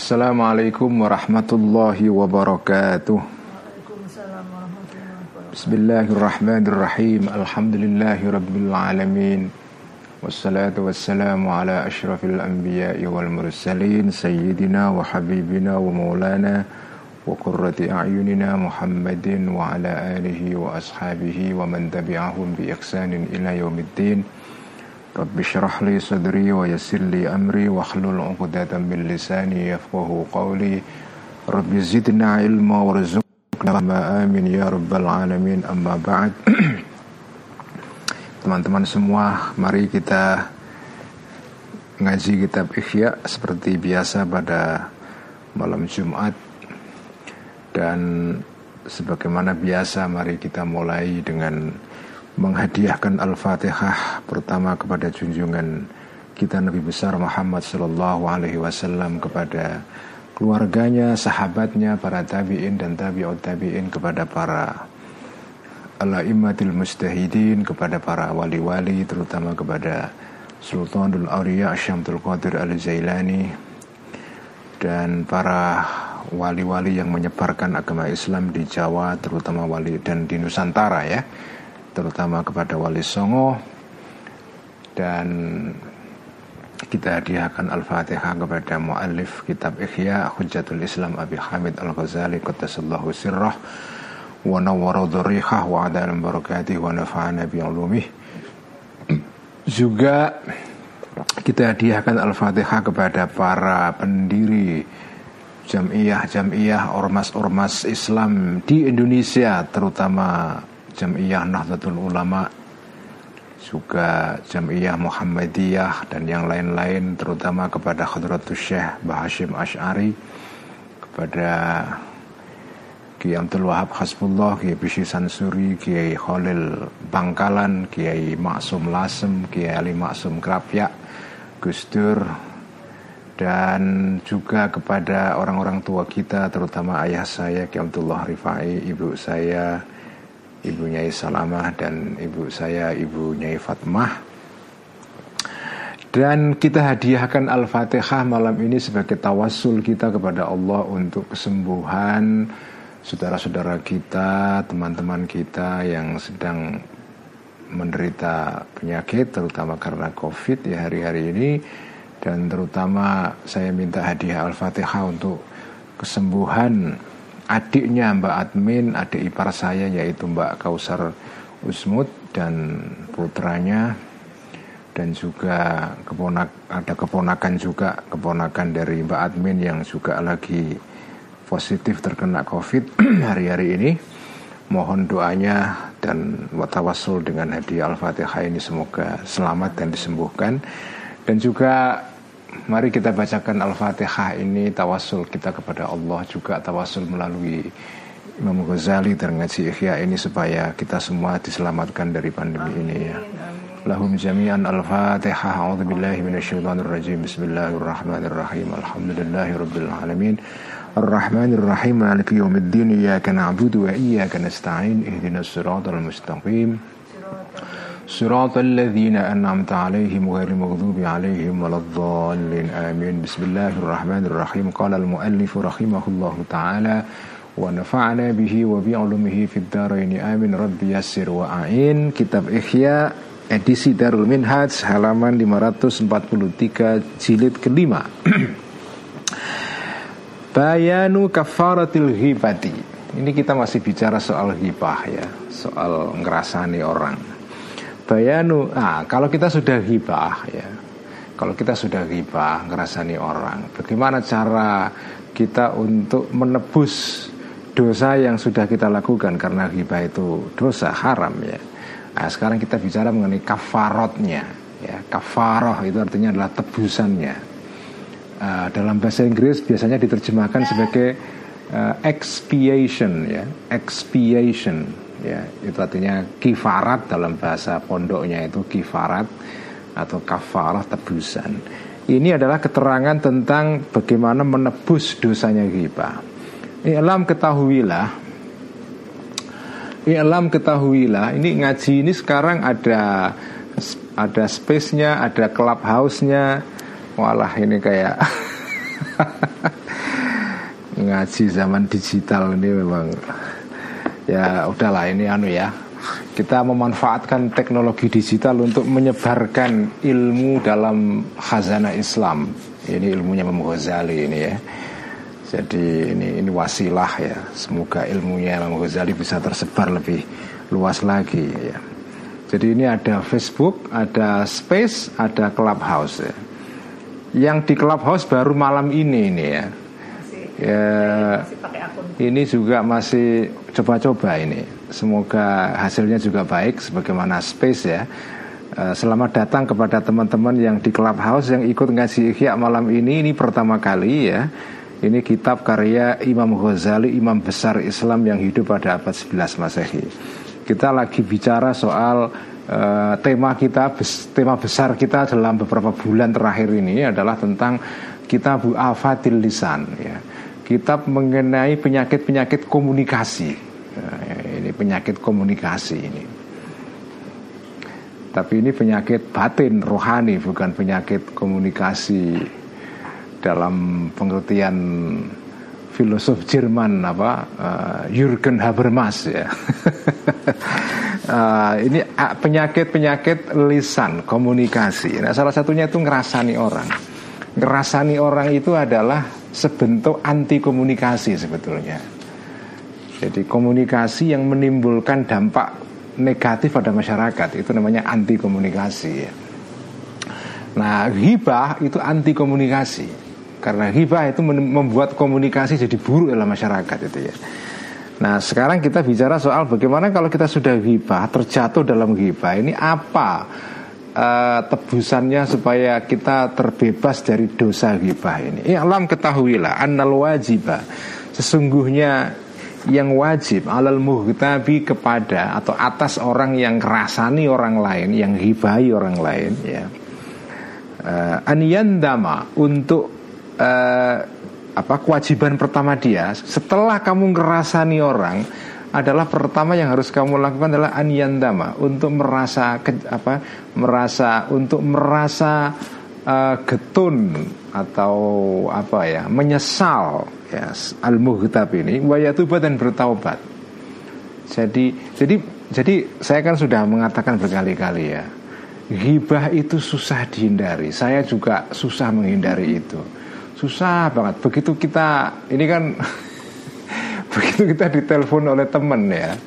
Assalamualaikum warahmatullahi wabarakatuh Bismillahirrahmanirrahim Alhamdulillahi rabbil alamin Wassalatu wassalamu ala ashrafil anbiya'i wal mursalin Sayyidina wa habibina wa maulana Wa qurrati a'yunina Muhammadin wa ala alihi wa ashabihi Wa man tabi'ahum bi ihsanin ila yaumiddin Li sadri wa yassir li amri wa hlul uqdatan min lisani yafqahu qawli. Rabbi zidna ilma warzuqna ma amin ya rabbal alamin. Amma ba'd. Teman-teman semua mari kita ngaji kitab Ihya seperti biasa pada malam Jumat. Dan sebagaimana biasa mari kita mulai dengan menghadiahkan Al-Fatihah pertama kepada junjungan kita Nabi besar Muhammad Sallallahu Alaihi Wasallam kepada keluarganya, sahabatnya, para tabiin dan tabiut tabiin kepada para al-immatil mustahidin kepada para wali-wali terutama kepada Sultanul Aulia Syamtul Qadir Al-Zailani dan para wali-wali yang menyebarkan agama Islam di Jawa terutama wali dan di Nusantara ya terutama kepada Wali Songo. Dan kita hadiahkan Al-Fatihah kepada muallif kitab Ihya Hujjatul Islam Abi Hamid Al-Ghazali Qaddasallahu sirrah wa nawwara dhurrihah wa adana barakatih wa nafa'ana bi juga kita hadiahkan Al-Fatihah kepada para pendiri jamiah-jamiah ormas-ormas Islam di Indonesia terutama Jamiyah Nahdlatul Ulama juga Jamiyah Muhammadiyah dan yang lain-lain terutama kepada Khadratus Syekh Bahashim Ash'ari kepada Kiai Abdul Wahab Hasbullah, Kiai Bisi Sansuri, Kiai Khalil Bangkalan, Kiai Maksum Lasem, Kiai Ali Maksum Krapyak, Gus Dur, dan juga kepada orang-orang tua kita terutama ayah saya Kiai Abdullah Rifai, ibu saya Ibu Nyai Salamah dan ibu saya Ibu Nyai Fatmah. Dan kita hadiahkan Al-Fatihah malam ini sebagai tawasul kita kepada Allah untuk kesembuhan saudara-saudara kita, teman-teman kita yang sedang menderita penyakit terutama karena Covid ya hari-hari ini. Dan terutama saya minta hadiah Al-Fatihah untuk kesembuhan adiknya Mbak Admin, adik ipar saya yaitu Mbak Kausar Usmut dan putranya dan juga keponak ada keponakan juga keponakan dari Mbak Admin yang juga lagi positif terkena COVID hari-hari ini. Mohon doanya dan watawasul dengan hadiah Al-Fatihah ini semoga selamat dan disembuhkan. Dan juga Mari kita bacakan Al-Fatihah ini tawasul kita kepada Allah juga tawasul melalui Imam Ghazali dan ngaji Ikhya ini supaya kita semua diselamatkan dari pandemi ini ya. Lahum jami'an al-fatihah. A'udhu billahi minasyaitanir rajim Bismillahirrahmanirrahim. Alhamdulillahi rabbil alamin. Ar-Rahmanir Rahim Maliki yawmiddin. Iyaka na'budu wa iyaka nasta'in. Ihdinas siratal mustaqim صراط الذين أنعمت عليهم غير المغضوب عليهم ولا الضالين آمين بسم الله الرحمن الرحيم قال المؤلف رحمه الله تعالى ونفعنا به وبعلمه في الدارين آمين ربي يسر وأعين كتاب إحياء edisi Darul Minhaj halaman 543 jilid kelima Bayanu kafaratil ghibati Ini kita masih bicara soal ghibah ya Soal ngerasani orang bayanu. Ah kalau kita sudah hibah ya. Kalau kita sudah hibah ngerasani orang bagaimana cara kita untuk menebus dosa yang sudah kita lakukan? Karena hibah itu dosa haram ya. Nah, sekarang kita bicara mengenai kafarotnya ya. Kafaroh itu artinya adalah tebusannya. Uh, dalam bahasa Inggris biasanya diterjemahkan sebagai uh, expiation ya. Expiation ya itu artinya kifarat dalam bahasa pondoknya itu kifarat atau kafarah tebusan. Ini adalah keterangan tentang bagaimana menebus dosanya ghibah I'lam ketahuilah I'lam ketahuilah Ini ngaji ini sekarang ada Ada space-nya Ada clubhouse-nya. Walah ini kayak mengaji zaman digital ini memang ya udahlah ini anu ya kita memanfaatkan teknologi digital untuk menyebarkan ilmu dalam khazanah Islam. Ini ilmunya Imam Ghazali ini ya. Jadi ini ini wasilah ya. Semoga ilmunya Imam Ghazali bisa tersebar lebih luas lagi ya. Jadi ini ada Facebook, ada Space, ada Clubhouse ya. Yang di Clubhouse baru malam ini ini ya. Ya, ini juga masih coba-coba ini Semoga hasilnya juga baik sebagaimana space ya. Eh, selamat datang kepada teman-teman yang di Clubhouse yang ikut ngaji Ihya malam ini. Ini pertama kali ya. Ini kitab karya Imam Ghazali, imam besar Islam yang hidup pada abad 11 Masehi. Kita lagi bicara soal uh, tema kita, tema besar kita dalam beberapa bulan terakhir ini adalah tentang kitab Afatil Lisan ya. Kitab mengenai penyakit-penyakit komunikasi Nah, ini penyakit komunikasi ini. Tapi ini penyakit batin rohani bukan penyakit komunikasi dalam pengertian filosof Jerman apa uh, Jürgen Habermas ya. uh, ini penyakit-penyakit lisan komunikasi. Nah, salah satunya itu ngerasani orang. Ngerasani orang itu adalah sebentuk anti komunikasi sebetulnya. Jadi komunikasi yang menimbulkan dampak negatif pada masyarakat itu namanya anti komunikasi ya. Nah, hibah itu anti komunikasi. Karena hibah itu membuat komunikasi jadi buruk dalam masyarakat itu ya. Nah, sekarang kita bicara soal bagaimana kalau kita sudah hibah, terjatuh dalam hibah ini apa uh, tebusannya supaya kita terbebas dari dosa hibah ini. Ya, alam ketahuilah annal wajibah sesungguhnya yang wajib alal muhtabi kepada atau atas orang yang kerasani orang lain, yang hibai orang lain ya. Uh, aniyandama untuk uh, apa kewajiban pertama dia setelah kamu ngerasani orang adalah pertama yang harus kamu lakukan adalah aniyandama untuk merasa ke, apa merasa untuk merasa uh, getun atau apa ya menyesal ya al muhtab ini wayatuba dan bertaubat. Jadi jadi jadi saya kan sudah mengatakan berkali-kali ya Hibah itu susah dihindari. Saya juga susah menghindari itu. Susah banget. Begitu kita Ini kan Begitu kita ditelepon oleh temen ya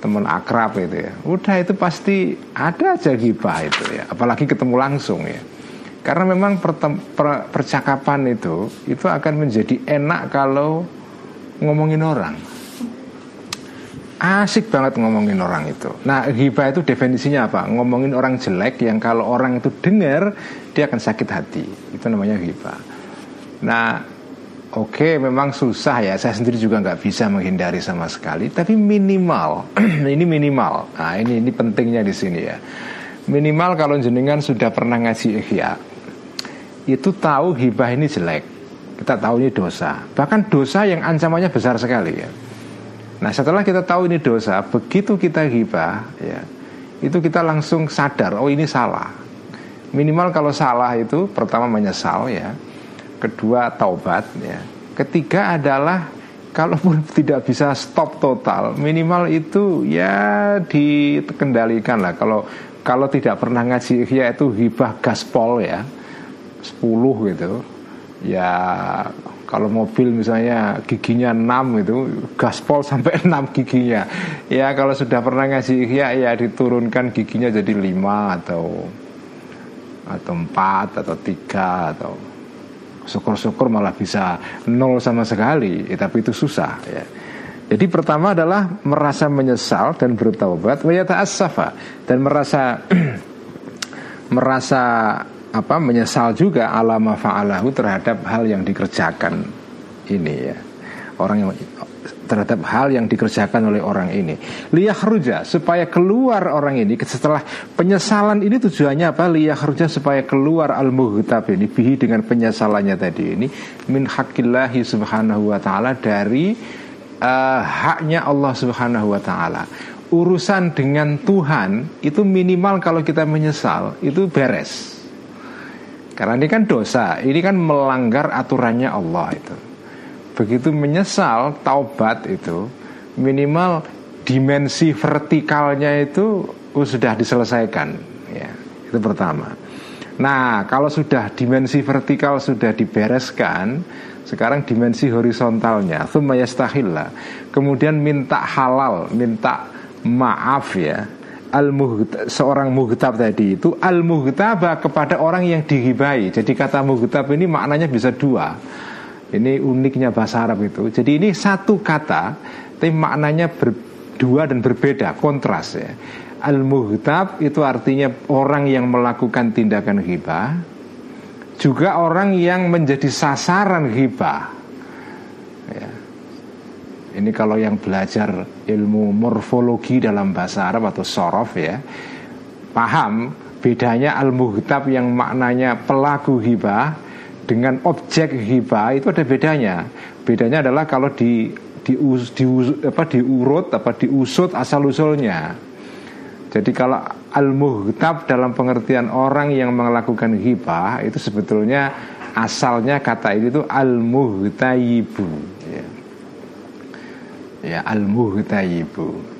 Teman akrab itu ya Udah itu pasti Ada aja hibah itu ya Apalagi ketemu langsung ya karena memang per, per, percakapan itu itu akan menjadi enak kalau ngomongin orang. Asik banget ngomongin orang itu. Nah, hibah itu definisinya apa? Ngomongin orang jelek yang kalau orang itu dengar dia akan sakit hati. Itu namanya hibah. Nah, oke okay, memang susah ya. Saya sendiri juga nggak bisa menghindari sama sekali. Tapi minimal, ini minimal. Nah, ini ini pentingnya di sini ya. Minimal kalau jenengan sudah pernah ngasih ihya, itu tahu hibah ini jelek kita tahu ini dosa bahkan dosa yang ancamannya besar sekali ya nah setelah kita tahu ini dosa begitu kita hibah ya itu kita langsung sadar oh ini salah minimal kalau salah itu pertama menyesal ya kedua taubat ya. Ketiga adalah kalaupun tidak bisa stop total minimal itu ya dikendalikan lah. Kalau kalau tidak pernah ngaji ya itu hibah gaspol ya. 10 gitu. Ya kalau mobil misalnya giginya 6 itu gaspol sampai 6 giginya. Ya kalau sudah pernah ngasih ya ya diturunkan giginya jadi 5 atau atau 4 atau 3 atau syukur-syukur malah bisa nol sama sekali. Ya, tapi itu susah ya. Jadi pertama adalah merasa menyesal dan bertaubat wa dan merasa merasa apa menyesal juga alama fa'alahu terhadap hal yang dikerjakan ini ya. Orang yang terhadap hal yang dikerjakan oleh orang ini. Liyahruja supaya keluar orang ini setelah penyesalan ini tujuannya apa? Liyahruja supaya keluar al muhtab ini bihi dengan penyesalannya tadi ini min hakillahi subhanahu wa taala dari uh, haknya Allah subhanahu wa taala. Urusan dengan Tuhan itu minimal kalau kita menyesal itu beres. Karena ini kan dosa, ini kan melanggar aturannya Allah itu. Begitu menyesal taubat itu minimal dimensi vertikalnya itu sudah diselesaikan. Ya itu pertama. Nah kalau sudah dimensi vertikal sudah dibereskan sekarang dimensi horizontalnya lah kemudian minta halal minta maaf ya. Al seorang muhtab tadi itu al muhtaba kepada orang yang dihibai jadi kata muhtab ini maknanya bisa dua ini uniknya bahasa Arab itu. Jadi ini satu kata, tapi maknanya berdua dan berbeda, kontras ya. Al-muhtab itu artinya orang yang melakukan tindakan hibah, juga orang yang menjadi sasaran hibah. Ya. Ini kalau yang belajar ilmu morfologi dalam bahasa Arab atau sorof ya, paham bedanya al-muhtab yang maknanya pelaku hibah dengan objek hibah itu ada bedanya. Bedanya adalah kalau di di, di apa diurut apa diusut asal usulnya. Jadi kalau al-muhtab dalam pengertian orang yang melakukan hibah itu sebetulnya asalnya kata ini itu al-muhtayibu ya. ya al-muhtayibu.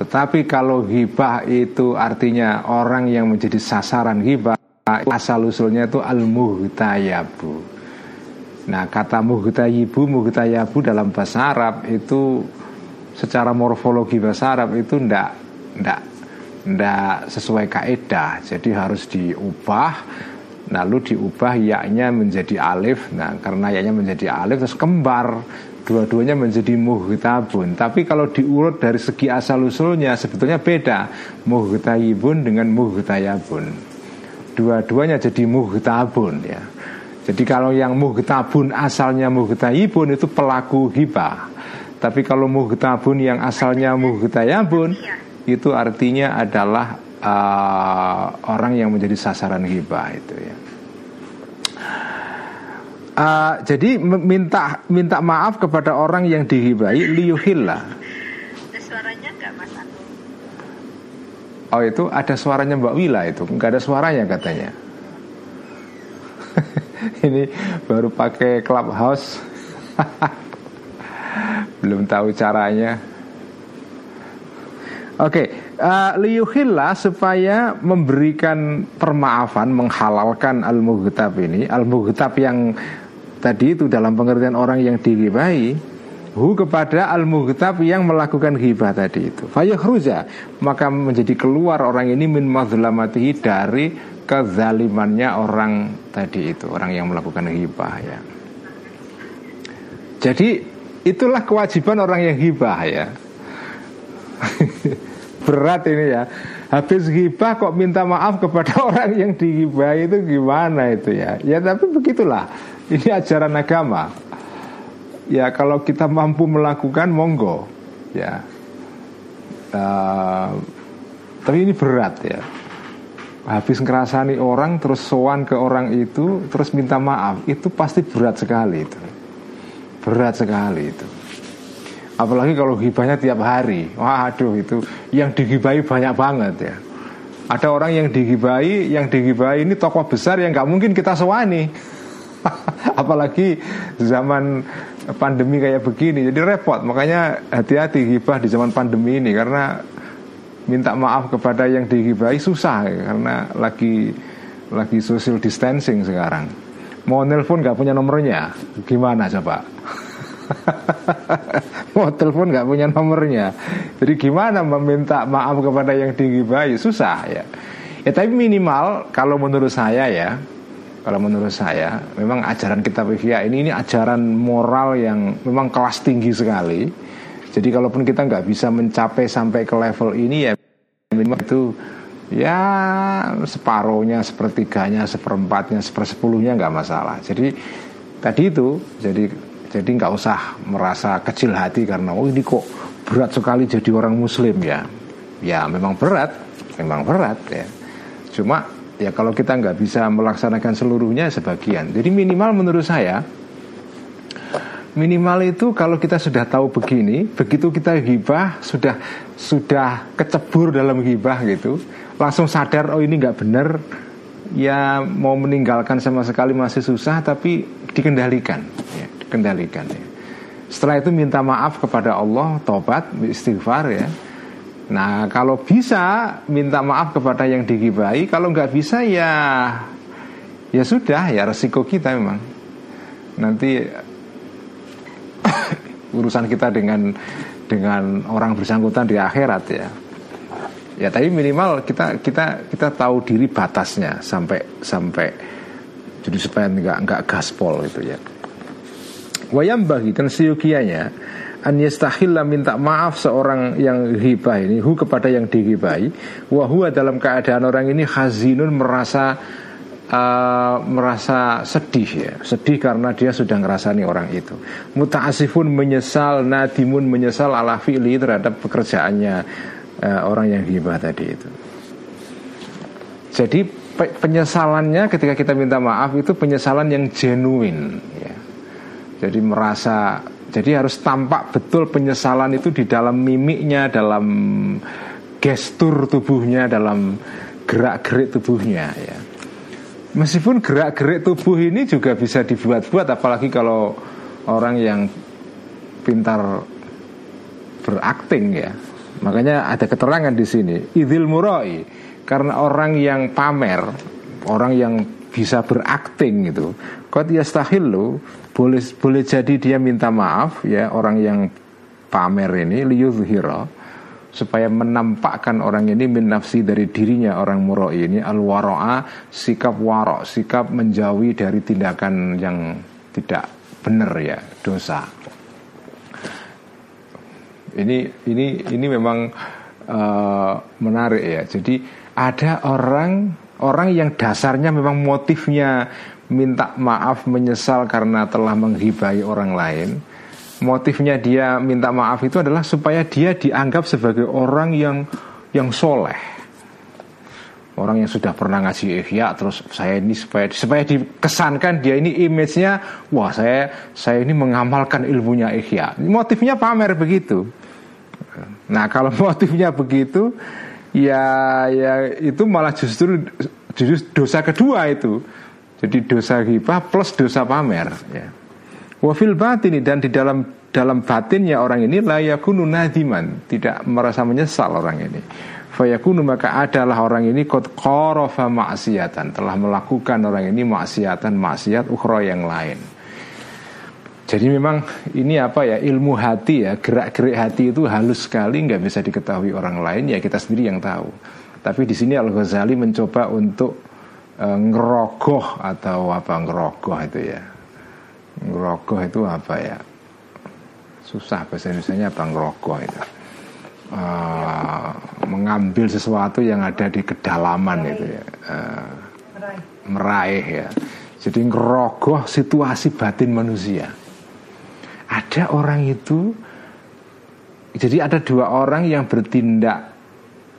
Tetapi kalau hibah itu artinya orang yang menjadi sasaran hibah asal usulnya itu al muhtayabu nah kata muhtayibu muhtayabu dalam bahasa Arab itu secara morfologi bahasa Arab itu ndak ndak ndak sesuai kaidah jadi harus diubah lalu diubah yaknya menjadi alif. Nah karena yaknya menjadi alif terus kembar. Dua-duanya menjadi muhtabun. Tapi kalau diurut dari segi asal usulnya sebetulnya beda. Muhtayibun dengan muhtayabun dua-duanya jadi muhtabun ya. Jadi kalau yang muhtabun asalnya muhtayibun itu pelaku hibah. Tapi kalau muhtabun yang asalnya muhtayabun itu artinya adalah uh, orang yang menjadi sasaran hibah itu ya. Uh, jadi minta minta maaf kepada orang yang dihibai liyuhillah Oh itu ada suaranya Mbak Wila itu. Nggak ada suaranya katanya. Ini baru pakai clubhouse. Belum tahu caranya. Oke, okay, uh, liyuhillah supaya memberikan permaafan, menghalalkan al-mughtab ini, al-mughtab yang tadi itu dalam pengertian orang yang digibahi, hu kepada al mughtab yang melakukan hibah tadi itu. Fayakhruja maka menjadi keluar orang ini min mazlamatihi dari kezalimannya orang tadi itu orang yang melakukan hibah ya. Jadi itulah kewajiban orang yang hibah ya. Berat ini ya. Habis hibah kok minta maaf kepada orang yang dihibah itu gimana itu ya? Ya tapi begitulah. Ini ajaran agama ya kalau kita mampu melakukan monggo. Ya. Uh, tapi ini berat ya. Habis ngerasani orang terus sowan ke orang itu terus minta maaf itu pasti berat sekali itu. Berat sekali itu. Apalagi kalau hibahnya tiap hari. Waduh itu yang digibai banyak banget ya. Ada orang yang digibai yang digibai ini tokoh besar yang nggak mungkin kita sewani. Apalagi zaman pandemi kayak begini jadi repot. Makanya hati-hati hibah di zaman pandemi ini karena minta maaf kepada yang dihibahi susah ya, karena lagi lagi social distancing sekarang. Mau nelpon nggak punya nomornya? Gimana coba? Mau telepon nggak punya nomornya? Jadi gimana meminta maaf kepada yang dihibahi susah ya. Ya tapi minimal kalau menurut saya ya kalau menurut saya memang ajaran kitab Ihya ini ini ajaran moral yang memang kelas tinggi sekali. Jadi kalaupun kita nggak bisa mencapai sampai ke level ini ya minimal itu ya separuhnya, sepertiganya, seperempatnya, sepersepuluhnya nggak masalah. Jadi tadi itu jadi jadi nggak usah merasa kecil hati karena oh ini kok berat sekali jadi orang Muslim ya. Ya memang berat, memang berat ya. Cuma ya kalau kita nggak bisa melaksanakan seluruhnya sebagian jadi minimal menurut saya minimal itu kalau kita sudah tahu begini begitu kita hibah sudah sudah kecebur dalam hibah gitu langsung sadar oh ini nggak benar ya mau meninggalkan sama sekali masih susah tapi dikendalikan ya dikendalikan ya Setelah itu minta maaf kepada Allah, tobat, istighfar ya. Nah kalau bisa minta maaf kepada yang digibai, kalau nggak bisa ya ya sudah ya resiko kita memang. Nanti urusan kita dengan dengan orang bersangkutan di akhirat ya. Ya tapi minimal kita kita kita tahu diri batasnya sampai sampai jadi supaya nggak nggak gaspol gitu ya. Wayam bagi dan seyukianya an yastahilla minta maaf seorang yang hibah ini hu kepada yang dihibahi wahua dalam keadaan orang ini hazinun merasa uh, merasa sedih ya sedih karena dia sudah ngerasani orang itu mutaasifun menyesal nadimun menyesal ala fi'li terhadap pekerjaannya uh, orang yang hibah tadi itu. Jadi penyesalannya ketika kita minta maaf itu penyesalan yang genuine ya. Jadi merasa jadi harus tampak betul penyesalan itu di dalam mimiknya, dalam gestur tubuhnya, dalam gerak-gerik tubuhnya ya. Meskipun gerak-gerik tubuh ini juga bisa dibuat-buat apalagi kalau orang yang pintar berakting ya Makanya ada keterangan di sini idil murai karena orang yang pamer, orang yang bisa berakting itu. Qad yastahillu boleh boleh jadi dia minta maaf ya orang yang pamer ini liyuzhira supaya menampakkan orang ini min nafsi dari dirinya orang murai ini al waroa sikap warok sikap menjauhi dari tindakan yang tidak benar ya dosa ini ini ini memang uh, menarik ya. Jadi ada orang orang yang dasarnya memang motifnya minta maaf menyesal karena telah menghibai orang lain. Motifnya dia minta maaf itu adalah supaya dia dianggap sebagai orang yang yang soleh orang yang sudah pernah ngasih ihya terus saya ini supaya supaya dikesankan dia ini image-nya wah saya saya ini mengamalkan ilmunya ihya motifnya pamer begitu Nah kalau motifnya begitu ya ya itu malah justru justru dosa kedua itu. Jadi dosa ghibah plus dosa pamer ya. Wafil batin dan di dalam dalam batinnya orang ini layakunu nadiman tidak merasa menyesal orang ini. Fayakunu maka adalah orang ini kot korofa maksiatan telah melakukan orang ini maksiatan maksiat ukhra yang lain. Jadi memang ini apa ya ilmu hati ya gerak-gerik hati itu halus sekali nggak bisa diketahui orang lain ya kita sendiri yang tahu. Tapi di sini Al Ghazali mencoba untuk ngerogoh atau apa ngerogoh itu ya. Ngerogoh itu apa ya? Susah bahasa Indonesia apa ngerogoh itu. E, mengambil sesuatu yang ada di kedalaman itu ya. E, meraih ya. Jadi ngerogoh situasi batin manusia ada orang itu jadi ada dua orang yang bertindak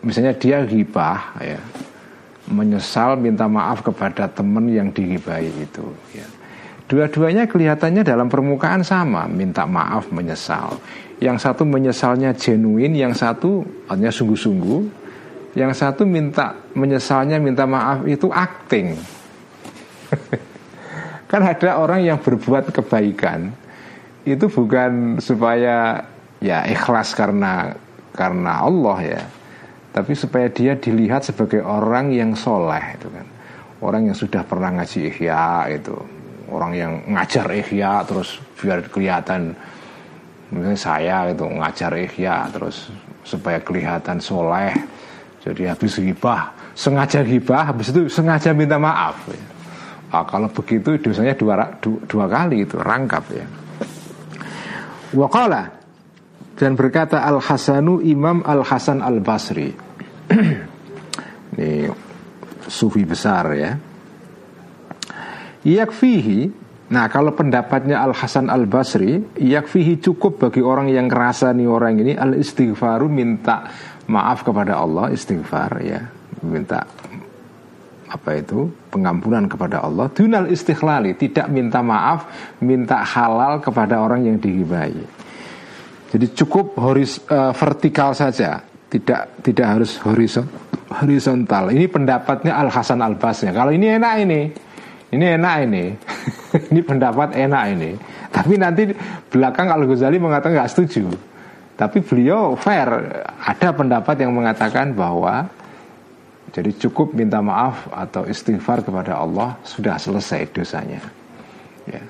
misalnya dia gibah ya menyesal minta maaf kepada teman yang digibahi itu ya. Dua-duanya kelihatannya dalam permukaan sama, minta maaf, menyesal. Yang satu menyesalnya genuine, yang satu artinya sungguh-sungguh. Yang satu minta menyesalnya minta maaf itu acting. kan ada orang yang berbuat kebaikan, itu bukan supaya ya ikhlas karena karena Allah ya tapi supaya dia dilihat sebagai orang yang soleh itu kan. Orang yang sudah pernah ngaji ihya itu orang yang ngajar ihya terus biar kelihatan misalnya saya itu ngajar ihya terus supaya kelihatan soleh. Jadi habis hibah sengaja hibah habis itu sengaja minta maaf ya. nah, kalau begitu dosanya dua, dua, dua kali itu rangkap ya. Waqala dan berkata Al Hasanu Imam Al Hasan Al Basri. Ini sufi besar ya. Yakfihi Nah kalau pendapatnya Al Hasan Al Basri Yakfihi cukup bagi orang yang ngerasa nih orang ini Al istighfaru minta maaf kepada Allah Istighfar ya Minta apa itu pengampunan kepada Allah dunal istighlali tidak minta maaf minta halal kepada orang yang dihibai jadi cukup horis, uh, vertikal saja tidak tidak harus horizon, horizontal ini pendapatnya Al Hasan Al Basri kalau ini enak ini ini enak ini ini pendapat enak ini Tapi nanti belakang Al Ghazali mengatakan nggak setuju. Tapi beliau fair, ada pendapat yang mengatakan bahwa jadi cukup minta maaf atau istighfar kepada Allah sudah selesai dosanya. Ya.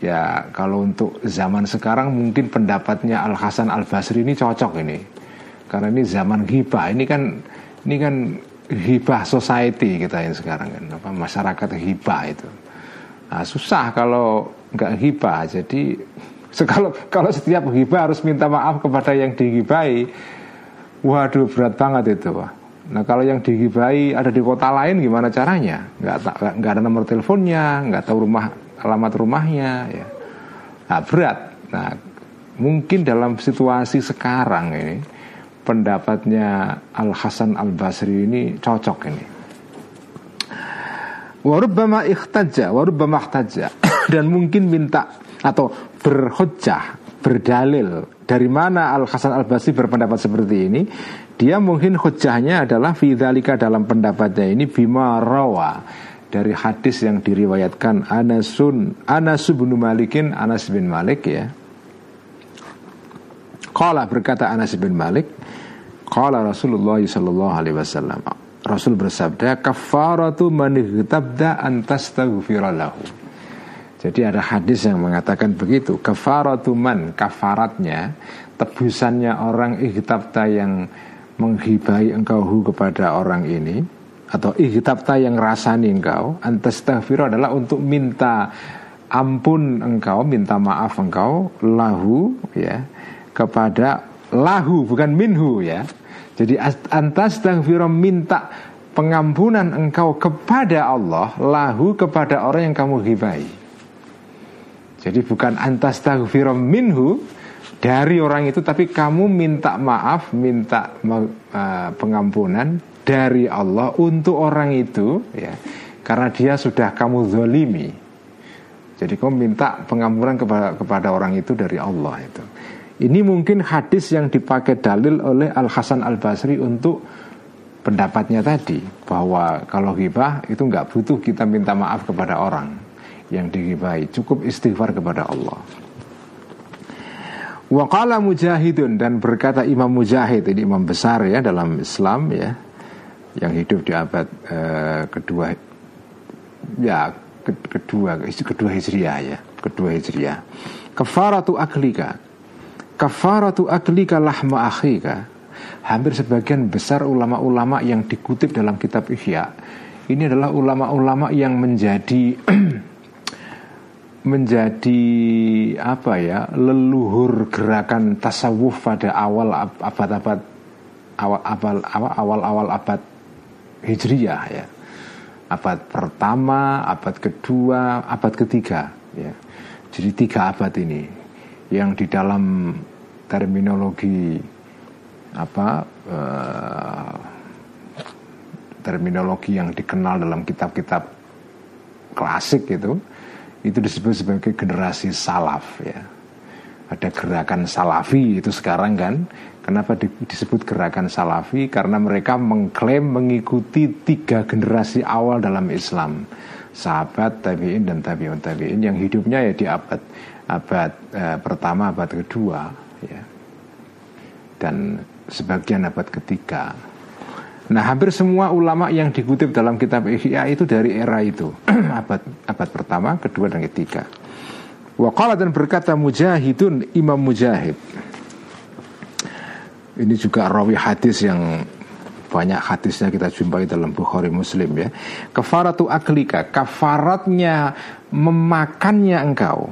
Ya kalau untuk zaman sekarang mungkin pendapatnya Al Hasan Al Basri ini cocok ini, karena ini zaman hibah. Ini kan ini kan hibah society kita yang sekarang kan, apa masyarakat hibah itu. Nah, susah kalau nggak hibah. Jadi kalau kalau setiap hibah harus minta maaf kepada yang dihibahi, waduh berat banget itu, wah. Nah kalau yang digibai ada di kota lain gimana caranya? Nggak, nggak ada nomor teleponnya, nggak tahu rumah alamat rumahnya, ya. Nah berat. Nah mungkin dalam situasi sekarang ini pendapatnya Al Hasan Al Basri ini cocok ini. Warubbama ikhtaja, warubbama ikhtaja dan mungkin minta atau berhujjah, berdalil dari mana Al Hasan Al Basri berpendapat seperti ini dia mungkin hujahnya adalah Fidalika dalam pendapatnya ini Bima rawa Dari hadis yang diriwayatkan Anasun Anas bin Malikin Anas bin Malik ya. Qala berkata Anas bin Malik Qala Rasulullah sallallahu alaihi wasallam. Rasul bersabda kafaratu man igtabda an lahu. Jadi ada hadis yang mengatakan begitu kafaratu man kafaratnya tebusannya orang igtabta yang menghibai engkau kepada orang ini atau ihtabta yang rasani engkau. Antastaghfiru adalah untuk minta ampun engkau minta maaf engkau lahu ya kepada lahu bukan minhu ya. Jadi antastaghfiru minta pengampunan engkau kepada Allah lahu kepada orang yang kamu hibai jadi bukan antastaghfiru minhu dari orang itu tapi kamu minta maaf, minta uh, pengampunan dari Allah untuk orang itu ya. Karena dia sudah kamu zolimi Jadi kamu minta pengampunan kepada, kepada orang itu dari Allah itu Ini mungkin hadis yang dipakai dalil oleh Al-Hasan Al-Basri untuk pendapatnya tadi Bahwa kalau hibah itu nggak butuh kita minta maaf kepada orang yang digibahi Cukup istighfar kepada Allah Waqala Mujahidun dan berkata Imam Mujahid ini imam besar ya dalam Islam ya yang hidup di abad uh, kedua ya ke, kedua kedua Hijriah ya kedua Hijriah. Kafaratu aklika. Kafaratu aklika lahma akhika. Hampir sebagian besar ulama-ulama yang dikutip dalam kitab Ihya ini adalah ulama-ulama yang menjadi menjadi apa ya leluhur gerakan tasawuf pada awal abad-abad awal awal awal awal abad hijriyah ya. Abad pertama abad kedua abad ketiga ya. Jadi tiga abad ini yang di dalam terminologi apa uh, terminologi yang dikenal dalam kitab-kitab klasik itu itu disebut sebagai generasi salaf ya. Ada gerakan salafi itu sekarang kan kenapa disebut gerakan salafi? Karena mereka mengklaim mengikuti tiga generasi awal dalam Islam. Sahabat tabiin dan tabiun. Tabiin yang hidupnya ya di abad abad eh, pertama abad kedua ya. Dan sebagian abad ketiga. Nah, hampir semua ulama yang dikutip dalam kitab Ihya itu dari era itu, abad abad pertama, kedua dan ketiga. Waqala dan berkata Mujahidun Imam Mujahid. Ini juga rawi hadis yang banyak hadisnya kita jumpai dalam Bukhari Muslim ya. Kafaratu aklika, kafaratnya memakannya engkau.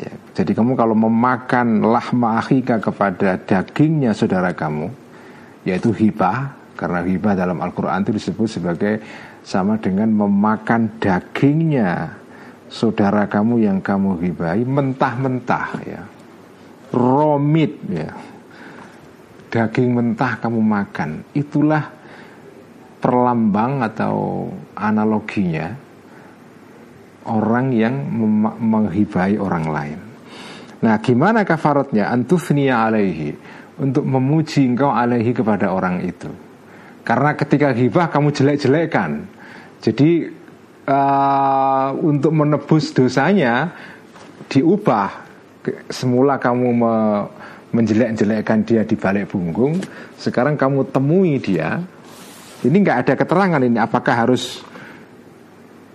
Ya, jadi kamu kalau memakan lahma akhika kepada dagingnya saudara kamu, yaitu hibah, karena hibah dalam Al-Quran itu disebut sebagai sama dengan memakan dagingnya saudara kamu yang kamu hibahi mentah-mentah ya. Romit ya. Daging mentah kamu makan. Itulah perlambang atau analoginya orang yang menghibai orang lain. Nah, gimana kafaratnya? Antufniya alaihi untuk memuji engkau alaihi kepada orang itu. Karena ketika hibah kamu jelek-jelekan. Jadi uh, untuk menebus dosanya diubah semula kamu me, menjelek-jelekkan dia di balik punggung, sekarang kamu temui dia. Ini nggak ada keterangan ini apakah harus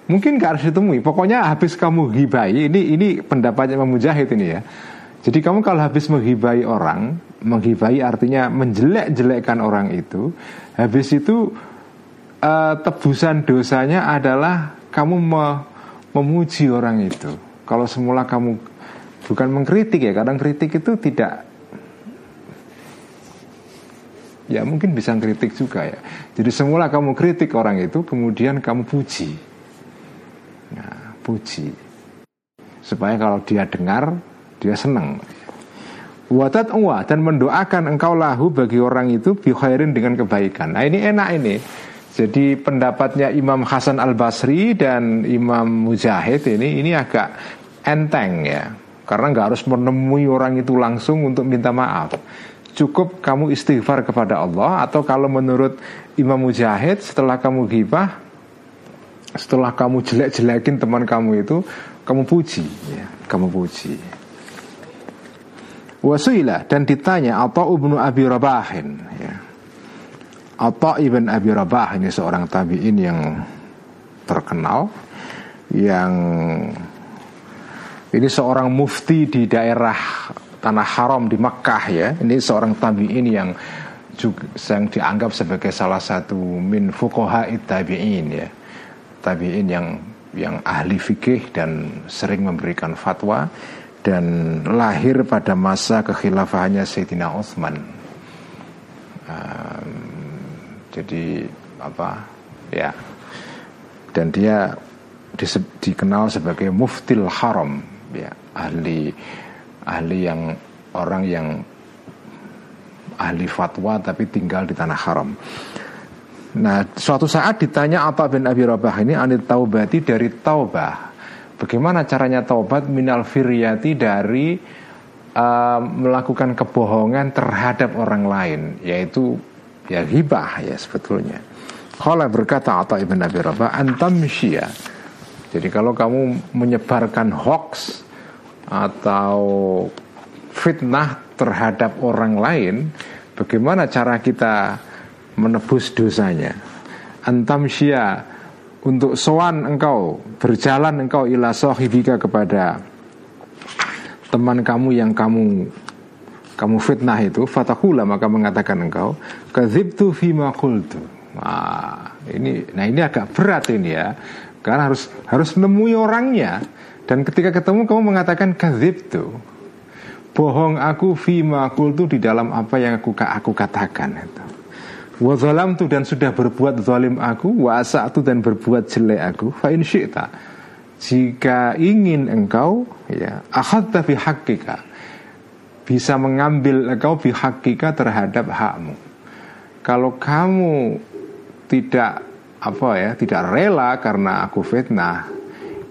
mungkin nggak harus ditemui. Pokoknya habis kamu hibai, ini ini pendapatnya Imam Mujahid ini ya. Jadi kamu kalau habis menghibai orang, menghibai artinya menjelek-jelekkan orang itu, habis itu uh, tebusan dosanya adalah kamu me, memuji orang itu. Kalau semula kamu bukan mengkritik ya, kadang kritik itu tidak ya mungkin bisa kritik juga ya. Jadi semula kamu kritik orang itu, kemudian kamu puji. Nah, puji. Supaya kalau dia dengar, dia senang. Wadat uwa dan mendoakan engkau lahu bagi orang itu bikhairin dengan kebaikan. Nah ini enak ini. Jadi pendapatnya Imam Hasan Al Basri dan Imam Mujahid ini ini agak enteng ya. Karena nggak harus menemui orang itu langsung untuk minta maaf cukup kamu istighfar kepada Allah atau kalau menurut Imam Mujahid setelah kamu gibah setelah kamu jelek-jelekin teman kamu itu kamu puji ya, kamu puji wasilah dan ditanya atau ibnu Abi Rabahin ya. Atau ibn Abi Rabah ini seorang tabiin yang terkenal yang ini seorang mufti di daerah tanah haram di Makkah ya. Ini seorang tabi'in yang juga yang dianggap sebagai salah satu min fuqaha tabi'in ya. Tabi'in yang yang ahli fikih dan sering memberikan fatwa dan lahir pada masa kekhilafahannya Sayyidina Utsman. Um, jadi apa ya dan dia dikenal sebagai muftil haram ya ahli ahli yang orang yang ahli fatwa tapi tinggal di tanah haram. Nah, suatu saat ditanya apa bin Abi Rabah ini anit taubati dari taubah. Bagaimana caranya taubat minal firyati dari uh, melakukan kebohongan terhadap orang lain, yaitu ya hibah ya sebetulnya. Kalau berkata Atta ibn Abi Rabah antam Jadi kalau kamu menyebarkan hoax atau fitnah terhadap orang lain, bagaimana cara kita menebus dosanya? Antam syia untuk sowan engkau berjalan engkau ila sahibika kepada teman kamu yang kamu kamu fitnah itu fatakula maka mengatakan engkau kadzibtu fima qultu. Nah, ini nah ini agak berat ini ya. Karena harus harus nemui orangnya dan ketika ketemu kamu mengatakan kadzib tuh bohong aku fima kultu di dalam apa yang aku aku katakan itu. Wa tuh dan sudah berbuat zalim aku, wa asa'tu dan berbuat jelek aku, fa in syi'ta. Jika ingin engkau ya akhadta fi haqqika bisa mengambil engkau fi terhadap hakmu. Kalau kamu tidak apa ya, tidak rela karena aku fitnah,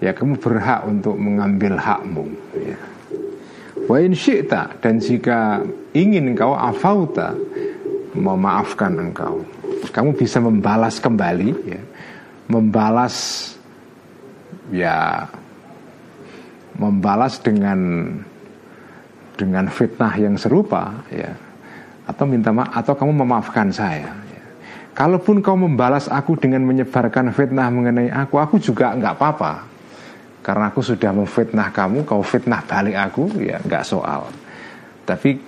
ya kamu berhak untuk mengambil hakmu. Ya. Wa in syi'ta dan jika ingin engkau afauta memaafkan engkau. Kamu bisa membalas kembali ya. Membalas ya membalas dengan dengan fitnah yang serupa ya. Atau minta maaf atau kamu memaafkan saya ya. kalaupun kau membalas aku dengan menyebarkan fitnah mengenai aku aku juga nggak apa-apa karena aku sudah memfitnah kamu, kau fitnah balik aku, ya nggak soal. Tapi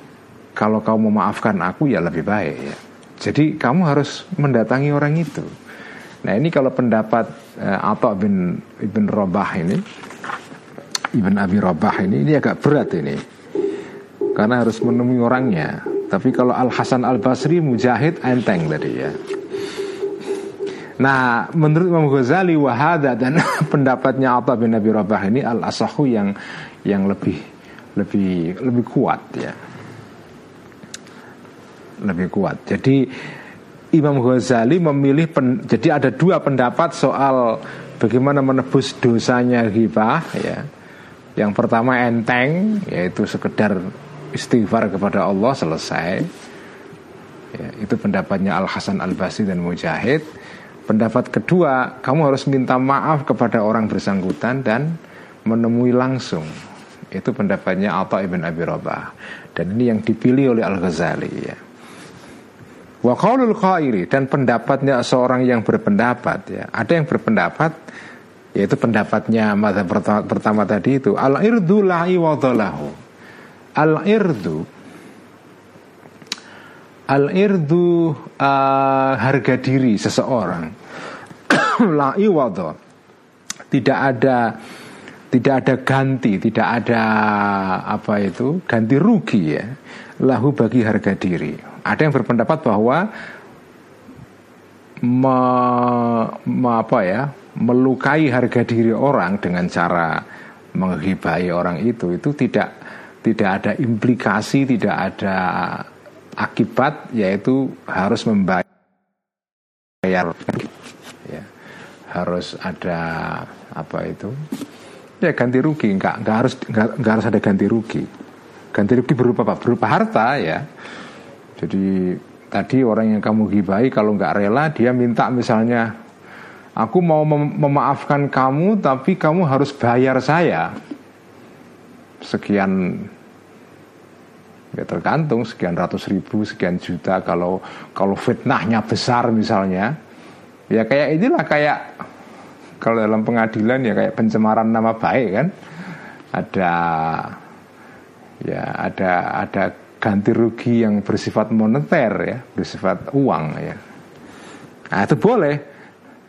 kalau kau memaafkan aku ya lebih baik ya. Jadi kamu harus mendatangi orang itu. Nah ini kalau pendapat uh, Atta bin Ibn Rabah ini, Ibn Abi Rabah ini, ini agak berat ini. Karena harus menemui orangnya. Tapi kalau Al Hasan Al Basri Mujahid enteng tadi ya. Nah, menurut Imam Ghazali wahada dan pendapatnya Atta bin Nabi Rabah ini al asahu yang yang lebih lebih lebih kuat ya. Lebih kuat. Jadi Imam Ghazali memilih pen, jadi ada dua pendapat soal bagaimana menebus dosanya ghibah ya. Yang pertama enteng yaitu sekedar istighfar kepada Allah selesai. Ya, itu pendapatnya Al Hasan Al Basri dan Mujahid. Pendapat kedua, kamu harus minta maaf kepada orang bersangkutan dan menemui langsung. Itu pendapatnya Atta ibn Abi Rabah. Dan ini yang dipilih oleh Al-Ghazali ya. Wa qaili dan pendapatnya seorang yang berpendapat ya. Ada yang berpendapat yaitu pendapatnya pertama, pertama tadi itu al-irdu la iwadalahu. Al-irdu Al-irdu uh, harga diri seseorang la iwadha. Tidak ada tidak ada ganti, tidak ada apa itu ganti rugi ya lahu bagi harga diri. Ada yang berpendapat bahwa me, me, apa ya melukai harga diri orang dengan cara menghibai orang itu itu tidak tidak ada implikasi, tidak ada akibat yaitu harus membayar. Ya harus ada apa itu? Ya ganti rugi. Nggak nggak harus nggak, nggak harus ada ganti rugi. Ganti rugi berupa apa? Berupa harta ya. Jadi tadi orang yang kamu gibai kalau nggak rela dia minta misalnya aku mau mem memaafkan kamu tapi kamu harus bayar saya. Sekian ya tergantung sekian ratus ribu sekian juta. Kalau kalau fitnahnya besar misalnya ya kayak inilah kayak kalau dalam pengadilan ya kayak pencemaran nama baik kan. Ada ya ada ada ganti rugi yang bersifat moneter ya bersifat uang ya. Nah itu boleh.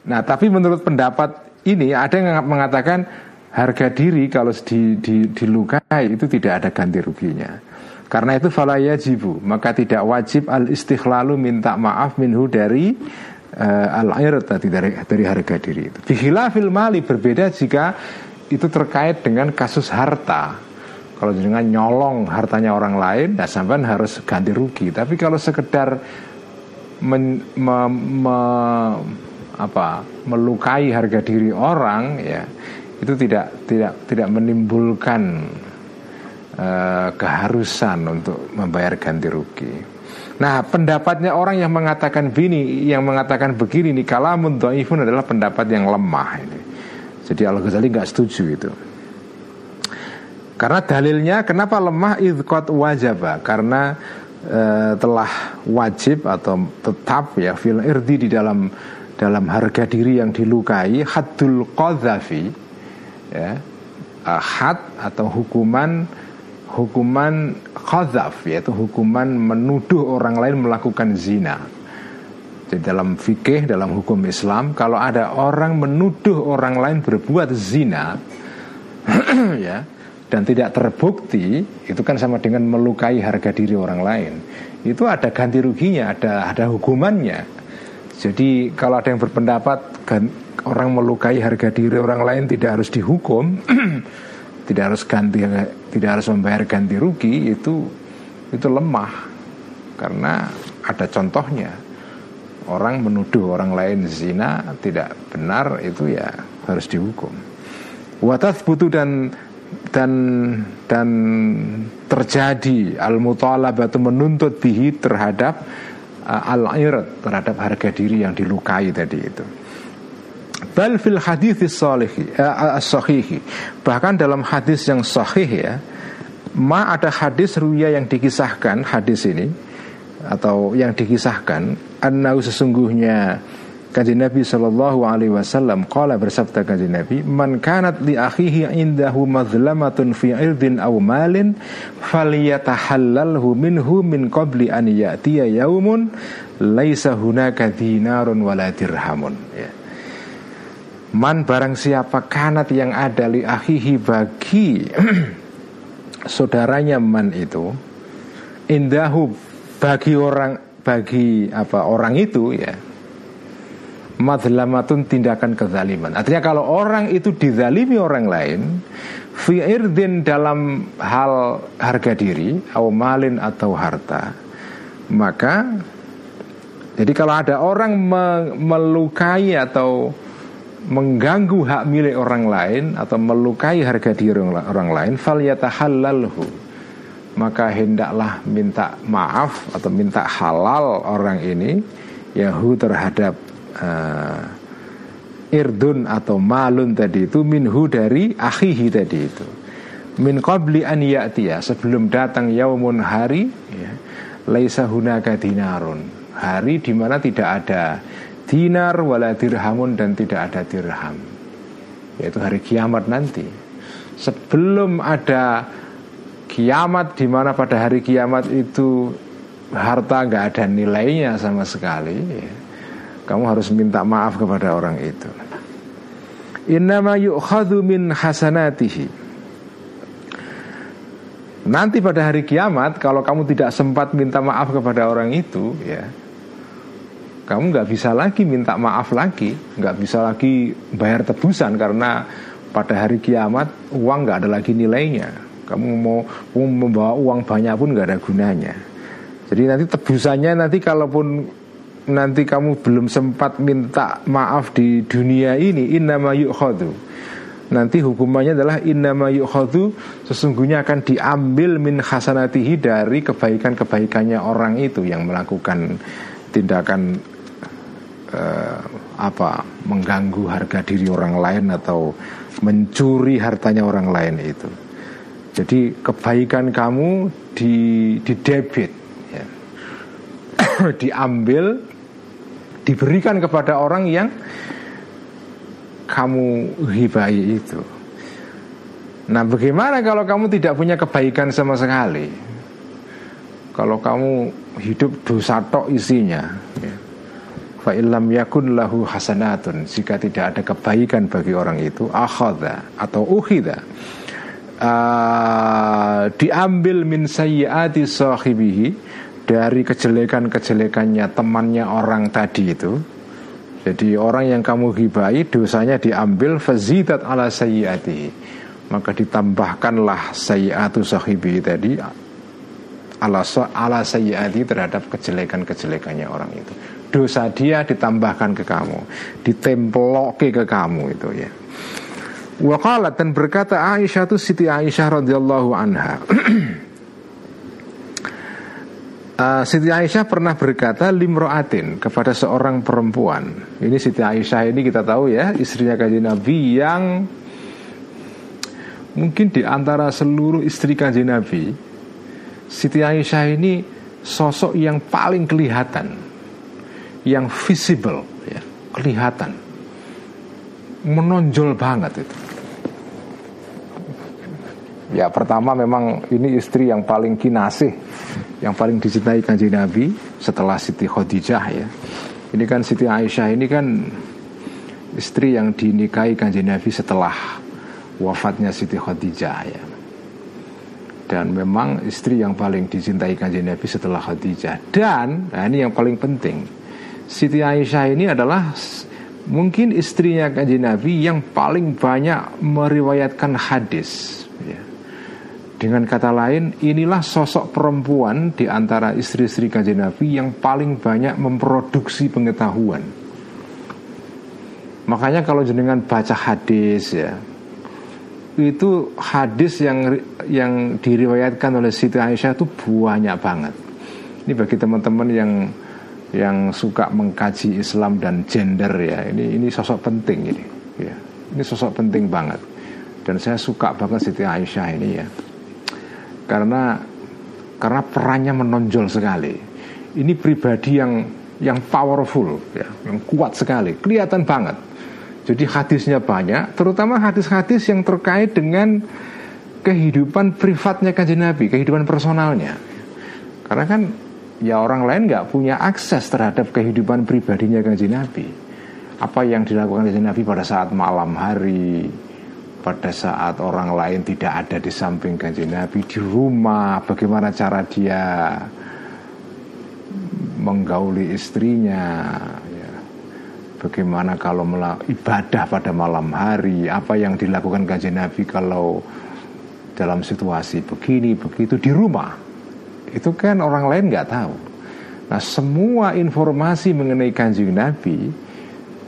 Nah tapi menurut pendapat ini ada yang mengatakan harga diri kalau di, di, dilukai itu tidak ada ganti ruginya karena itu falaya jibu maka tidak wajib al istighlalu minta maaf minhu dari uh, al air tadi dari dari harga diri itu. Bihilafil mali berbeda jika itu terkait dengan kasus harta. Kalau dengan nyolong hartanya orang lain, ya sampai harus ganti rugi. Tapi kalau sekedar men, me, me, apa, melukai harga diri orang, ya itu tidak tidak tidak menimbulkan uh, keharusan untuk membayar ganti rugi. Nah pendapatnya orang yang mengatakan bini Yang mengatakan begini nih Kalamun dhaifun adalah pendapat yang lemah ini. Jadi Al-Ghazali nggak setuju itu. Karena dalilnya Kenapa lemah? Idqat wajaba. Karena e, telah wajib Atau tetap ya Fil irdi di dalam Dalam harga diri yang dilukai. Haddul qadhafi ya, uh, Had atau hukuman hukuman khazaf yaitu hukuman menuduh orang lain melakukan zina. Di dalam fikih dalam hukum Islam kalau ada orang menuduh orang lain berbuat zina ya dan tidak terbukti itu kan sama dengan melukai harga diri orang lain. Itu ada ganti ruginya, ada ada hukumannya. Jadi kalau ada yang berpendapat orang melukai harga diri orang lain tidak harus dihukum tidak harus ganti tidak harus membayar ganti rugi itu itu lemah. Karena ada contohnya orang menuduh orang lain zina tidak benar itu ya harus dihukum. Watas butuh dan dan dan terjadi al mutalabatu menuntut bihi terhadap uh, al terhadap harga diri yang dilukai tadi itu Bal fil hadis uh, sahihi. Bahkan dalam hadis yang sahih ya, ma ada hadis ruya yang dikisahkan hadis ini atau yang dikisahkan annau sesungguhnya Kanjeng Nabi Shallallahu Alaihi Wasallam Kala bersabda Kanjeng Nabi Man kanat li akhihi indahu madlamatun fi irdin aw malin Faliyatahallalhu minhu min qabli an yaumun Laisa hunaka dinarun wala dirhamun ya. Man barang siapa kanat yang ada li akhihi bagi saudaranya man itu indahu bagi orang bagi apa orang itu ya madlamatun tindakan kezaliman. Artinya kalau orang itu dizalimi orang lain fi irdin dalam hal harga diri atau malin atau harta maka jadi kalau ada orang melukai atau mengganggu hak milik orang lain atau melukai harga diri orang lain fal yatahallalhu. Maka hendaklah minta maaf atau minta halal orang ini yahu terhadap uh, irdun atau malun tadi itu minhu dari akhihi tadi itu. Min qabli an ya'tiya sebelum datang yaumun hari ya, laisa hunaka dinarun. Hari di mana tidak ada dinar wala dirhamun dan tidak ada dirham. Yaitu hari kiamat nanti. Sebelum ada kiamat di mana pada hari kiamat itu harta nggak ada nilainya sama sekali ya, kamu harus minta maaf kepada orang itu. Innama yu'khadhu min hasanatihi. Nanti pada hari kiamat kalau kamu tidak sempat minta maaf kepada orang itu ya kamu nggak bisa lagi minta maaf lagi, nggak bisa lagi bayar tebusan karena pada hari kiamat uang nggak ada lagi nilainya. Kamu mau, membawa uang banyak pun nggak ada gunanya. Jadi nanti tebusannya nanti kalaupun nanti kamu belum sempat minta maaf di dunia ini, innama yu'khadu nanti hukumannya adalah innama yukhadu sesungguhnya akan diambil min hasanatihi dari kebaikan-kebaikannya orang itu yang melakukan tindakan uh, apa mengganggu harga diri orang lain atau mencuri hartanya orang lain itu. Jadi kebaikan kamu di di debit ya. diambil diberikan kepada orang yang kamu hibai itu. Nah, bagaimana kalau kamu tidak punya kebaikan sama sekali? Kalau kamu hidup dosa tok isinya, ya. Fa illam yakun lahu hasanatun. Jika tidak ada kebaikan bagi orang itu akhadha atau ukhidha uh, diambil min sayyiati sahibihi dari kejelekan-kejelekannya temannya orang tadi itu. Jadi orang yang kamu hibai dosanya diambil fazidat ala sayyati maka ditambahkanlah sayyatu sahibi tadi ala ala sayyati terhadap kejelekan-kejelekannya orang itu. Dosa dia ditambahkan ke kamu, ditemploki ke kamu itu ya. Waqalat dan berkata Aisyah itu Siti Aisyah radhiyallahu anha uh, Siti Aisyah pernah berkata limroatin kepada seorang perempuan. Ini Siti Aisyah ini kita tahu ya istrinya kajian Nabi yang mungkin di antara seluruh istri kajian Nabi, Siti Aisyah ini sosok yang paling kelihatan, yang visible, ya, kelihatan, menonjol banget itu. Ya pertama memang ini istri yang paling kinasih Yang paling dicintai kanji Nabi Setelah Siti Khadijah ya. Ini kan Siti Aisyah ini kan Istri yang dinikahi kanji Nabi setelah Wafatnya Siti Khadijah ya. Dan memang istri yang paling dicintai kanji Nabi setelah Khadijah. Dan nah ini yang paling penting Siti Aisyah ini adalah Mungkin istrinya kanji Nabi yang paling banyak meriwayatkan hadis dengan kata lain, inilah sosok perempuan di antara istri-istri kajian Nabi yang paling banyak memproduksi pengetahuan. Makanya kalau jenengan baca hadis ya, itu hadis yang yang diriwayatkan oleh Siti Aisyah itu banyak banget. Ini bagi teman-teman yang yang suka mengkaji Islam dan gender ya, ini ini sosok penting ini. Ya, ini sosok penting banget. Dan saya suka banget Siti Aisyah ini ya karena karena perannya menonjol sekali. Ini pribadi yang yang powerful, ya, yang kuat sekali, kelihatan banget. Jadi hadisnya banyak, terutama hadis-hadis yang terkait dengan kehidupan privatnya kanjeng Nabi, kehidupan personalnya. Karena kan ya orang lain nggak punya akses terhadap kehidupan pribadinya kanjeng Nabi. Apa yang dilakukan kanjeng Nabi pada saat malam hari, pada saat orang lain tidak ada di samping kanjeng Nabi di rumah bagaimana cara dia menggauli istrinya ya. bagaimana kalau ibadah pada malam hari apa yang dilakukan kanjeng Nabi kalau dalam situasi begini begitu di rumah itu kan orang lain nggak tahu nah semua informasi mengenai kanjeng Nabi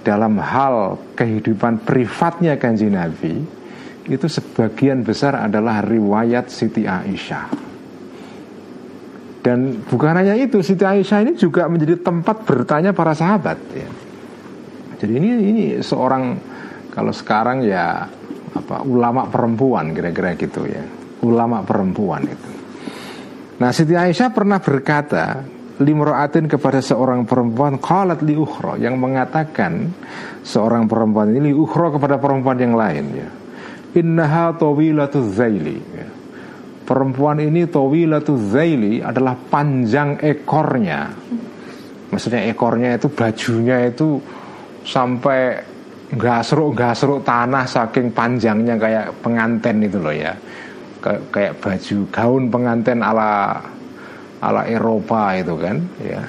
dalam hal kehidupan privatnya kanjeng Nabi itu sebagian besar adalah riwayat Siti Aisyah. Dan bukan hanya itu, Siti Aisyah ini juga menjadi tempat bertanya para sahabat. Ya. Jadi ini ini seorang kalau sekarang ya apa ulama perempuan kira-kira gitu ya ulama perempuan itu nah Siti Aisyah pernah berkata limroatin kepada seorang perempuan qalat li ukhra yang mengatakan seorang perempuan ini li ukhra kepada perempuan yang lain ya. Innaha tawilatu zaili ya. perempuan ini tawilatu zaili adalah panjang ekornya. Maksudnya ekornya itu bajunya itu sampai seruk tanah saking panjangnya kayak penganten itu loh ya kayak baju gaun penganten ala ala Eropa itu kan ya.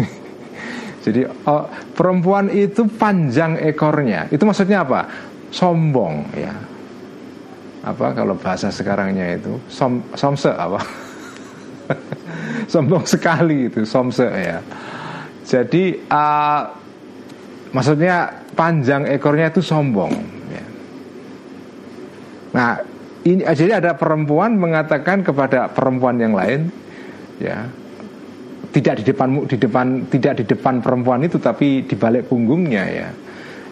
Jadi oh, perempuan itu panjang ekornya. Itu maksudnya apa? Sombong ya. Apa kalau bahasa sekarangnya itu? Som somse apa? Sombong sekali itu somse ya. Jadi uh, maksudnya panjang ekornya itu sombong ya. nah ini jadi ada perempuan mengatakan kepada perempuan yang lain ya tidak di depan di depan tidak di depan perempuan itu tapi di balik punggungnya ya.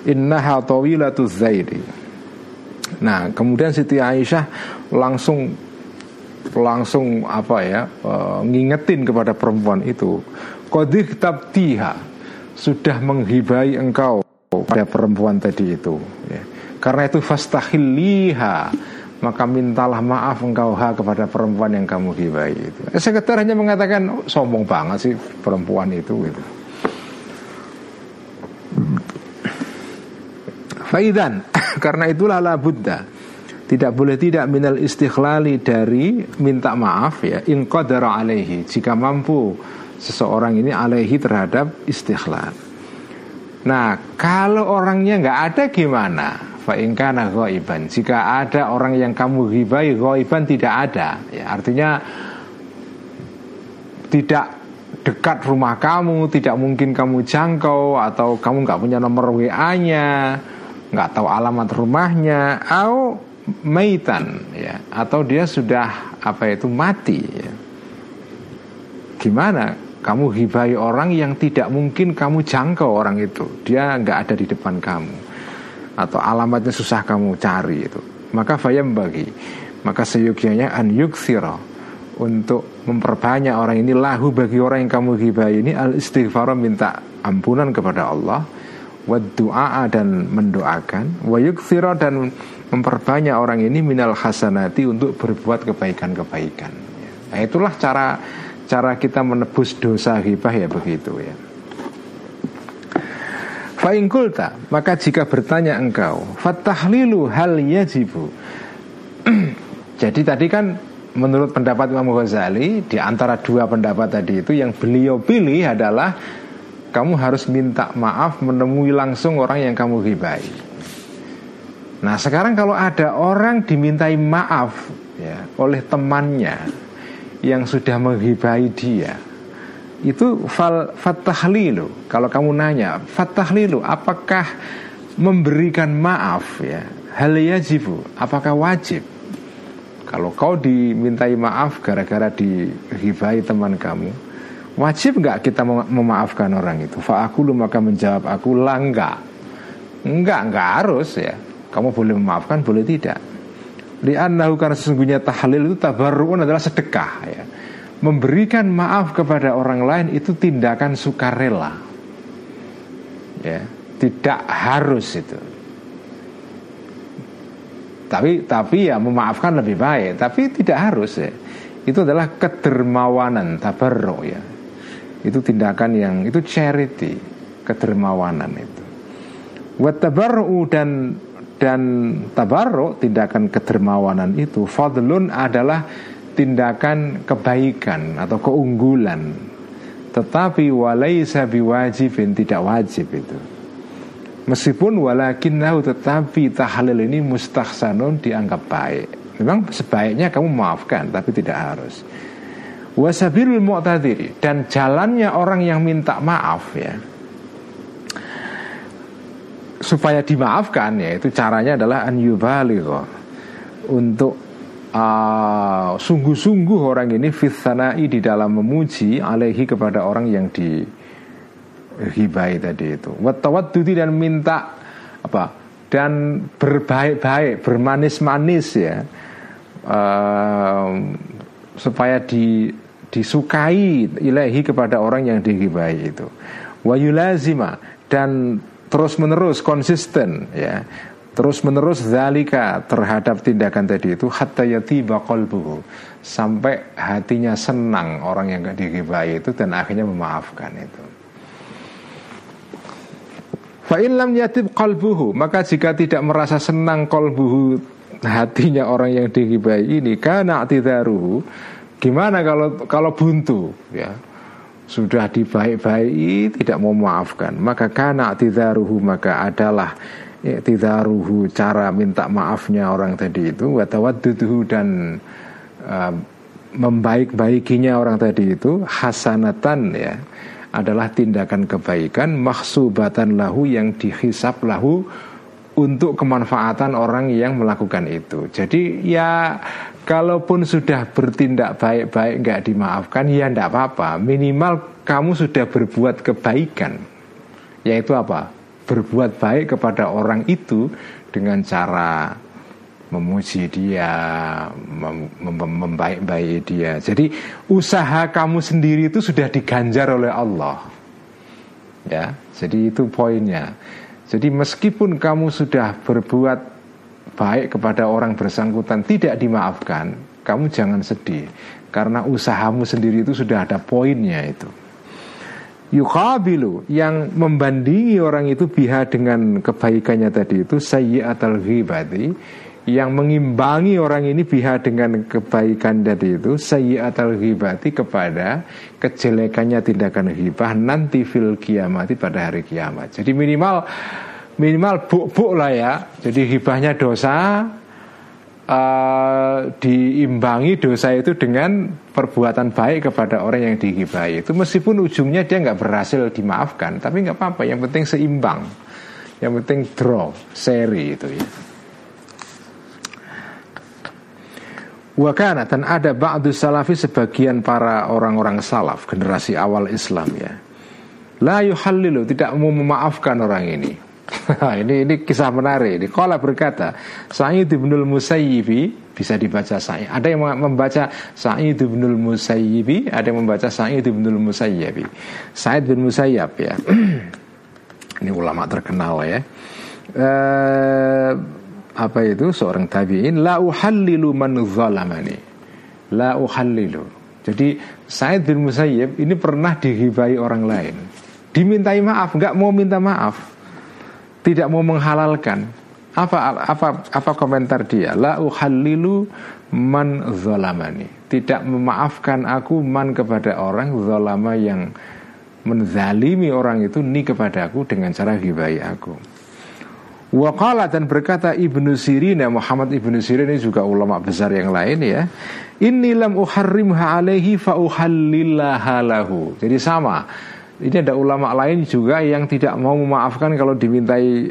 Inna hatawilatu zaidi. Nah kemudian Siti Aisyah langsung langsung apa ya uh, ngingetin kepada perempuan itu kodih tabtiha sudah menghibai engkau pada perempuan tadi itu ya. karena itu fastahilliha maka mintalah maaf engkau ha kepada perempuan yang kamu gibai itu. Sekedar hanya mengatakan oh, sombong banget sih perempuan itu gitu. Faidan karena itulah la buddha tidak boleh tidak minal istikhlali dari minta maaf ya in qadara alaihi jika mampu seseorang ini alaihi terhadap istikhlal. Nah, kalau orangnya nggak ada gimana? Fa'ingkana ghaiban. Jika ada orang yang kamu hibai ghaiban tidak ada. Ya, Artinya Tidak dekat rumah kamu Tidak mungkin kamu jangkau Atau kamu nggak punya nomor WA-nya nggak tahu alamat rumahnya Atau maitan ya. Atau dia sudah apa itu mati ya. Gimana? Kamu hibai orang yang tidak mungkin kamu jangkau orang itu. Dia nggak ada di depan kamu atau alamatnya susah kamu cari itu. Maka fayam bagi maka seyogyanya an yuksiro untuk memperbanyak orang ini lahu bagi orang yang kamu gibai ini al istighfar minta ampunan kepada Allah wa du'a dan mendoakan wa yuksiro dan memperbanyak orang ini minal hasanati untuk berbuat kebaikan-kebaikan. Nah itulah cara cara kita menebus dosa hibah ya begitu ya Fa'ingkulta Maka jika bertanya engkau Fatahlilu hal yajibu? Jadi tadi kan Menurut pendapat Imam Ghazali Di antara dua pendapat tadi itu Yang beliau pilih adalah Kamu harus minta maaf Menemui langsung orang yang kamu hibai Nah sekarang kalau ada orang dimintai maaf ya, Oleh temannya Yang sudah menghibai dia itu fal fatahlilu kalau kamu nanya fatahlilu apakah memberikan maaf ya? Hal yajibu apakah wajib? Kalau kau dimintai maaf gara-gara dihibai teman kamu wajib nggak kita memaafkan orang itu? Fa aku lu maka menjawab aku lah enggak enggak enggak harus ya. Kamu boleh memaafkan boleh tidak. Li'annahu karena sesungguhnya tahlil itu tabarruun adalah sedekah ya memberikan maaf kepada orang lain itu tindakan sukarela. Ya, tidak harus itu. Tapi tapi ya memaafkan lebih baik, tapi tidak harus ya. Itu adalah kedermawanan tabarro ya. Itu tindakan yang itu charity, kedermawanan itu. Wat dan dan tabarro tindakan kedermawanan itu fadlun adalah tindakan kebaikan atau keunggulan. Tetapi walaisa biwajibin tidak wajib itu. Meskipun walakinnahu tetapi tahlil ini mustahsanun dianggap baik. Memang sebaiknya kamu maafkan tapi tidak harus. Wasabilul mu'tadiri dan jalannya orang yang minta maaf ya. Supaya dimaafkan ya itu caranya adalah an untuk uh, sungguh-sungguh orang ini fitsanai di dalam memuji alaihi kepada orang yang di hibai tadi itu. Watawadudi dan minta apa? dan berbaik-baik, bermanis-manis ya, uh, supaya di, disukai ilahi kepada orang yang digibai itu. Wayulazima dan terus menerus konsisten ya terus menerus zalika terhadap tindakan tadi itu hatta yatiba qalbuhu. Sampai hatinya senang orang yang gak digibai itu dan akhirnya memaafkan itu. Fa lam yatib qalbuhu maka jika tidak merasa senang qalbuhu hatinya orang yang digibai ini karena atidaruhu gimana kalau kalau buntu ya? Sudah dibaik-baiki tidak mau memaafkan maka karena atidaruhu maka adalah i'tidaruhu cara minta maafnya orang tadi itu watawadduduhu dan uh, membaik-baikinya orang tadi itu hasanatan ya adalah tindakan kebaikan maksubatan lahu yang dihisap lahu untuk kemanfaatan orang yang melakukan itu. Jadi ya kalaupun sudah bertindak baik-baik nggak dimaafkan ya ndak apa-apa. Minimal kamu sudah berbuat kebaikan. Yaitu apa? Berbuat baik kepada orang itu dengan cara memuji dia, mem mem membaik-baik dia. Jadi usaha kamu sendiri itu sudah diganjar oleh Allah. Ya, jadi itu poinnya. Jadi meskipun kamu sudah berbuat baik kepada orang bersangkutan tidak dimaafkan, kamu jangan sedih karena usahamu sendiri itu sudah ada poinnya itu yukhabilu yang membandingi orang itu biha dengan kebaikannya tadi itu sayyi'atal ghibati yang mengimbangi orang ini biha dengan kebaikan tadi itu sayyi'atal ghibati kepada kejelekannya tindakan ghibah nanti fil kiamati pada hari kiamat. Jadi minimal minimal buk-buk lah ya. Jadi ghibahnya dosa uh, diimbangi dosa itu dengan perbuatan baik kepada orang yang digibahi itu meskipun ujungnya dia nggak berhasil dimaafkan tapi nggak apa-apa yang penting seimbang yang penting draw seri itu ya Wakana dan ada ba'du salafi sebagian para orang-orang salaf generasi awal Islam ya. La yuhallilu tidak mau memaafkan orang ini. ini ini kisah menarik. Ini Kala berkata, Sa'id bin Musayyibi bisa dibaca Sa'id. Ada yang membaca Sa'id bin Musayyibi, ada yang membaca Sa'id bin Musayyibi. Sa'id bin Musayyab ya. ini ulama terkenal ya. Uh, apa itu seorang tabi'in la uhallilu man zalamani. La uhallilu. Jadi Sa'id bin Musayyib ini pernah dihibai orang lain. Dimintai maaf, nggak mau minta maaf tidak mau menghalalkan. Apa apa apa komentar dia? La uhallilu man zalamani tidak memaafkan aku man kepada orang zalama yang menzalimi orang itu ni kepada aku dengan cara hibai aku. Waqala dan berkata Ibnu Sirin ya Muhammad Ibnu Sirin ini juga ulama besar yang lain ya. Inni lam uharrimha alaihi fa. Jadi sama ini ada ulama lain juga yang tidak mau memaafkan kalau dimintai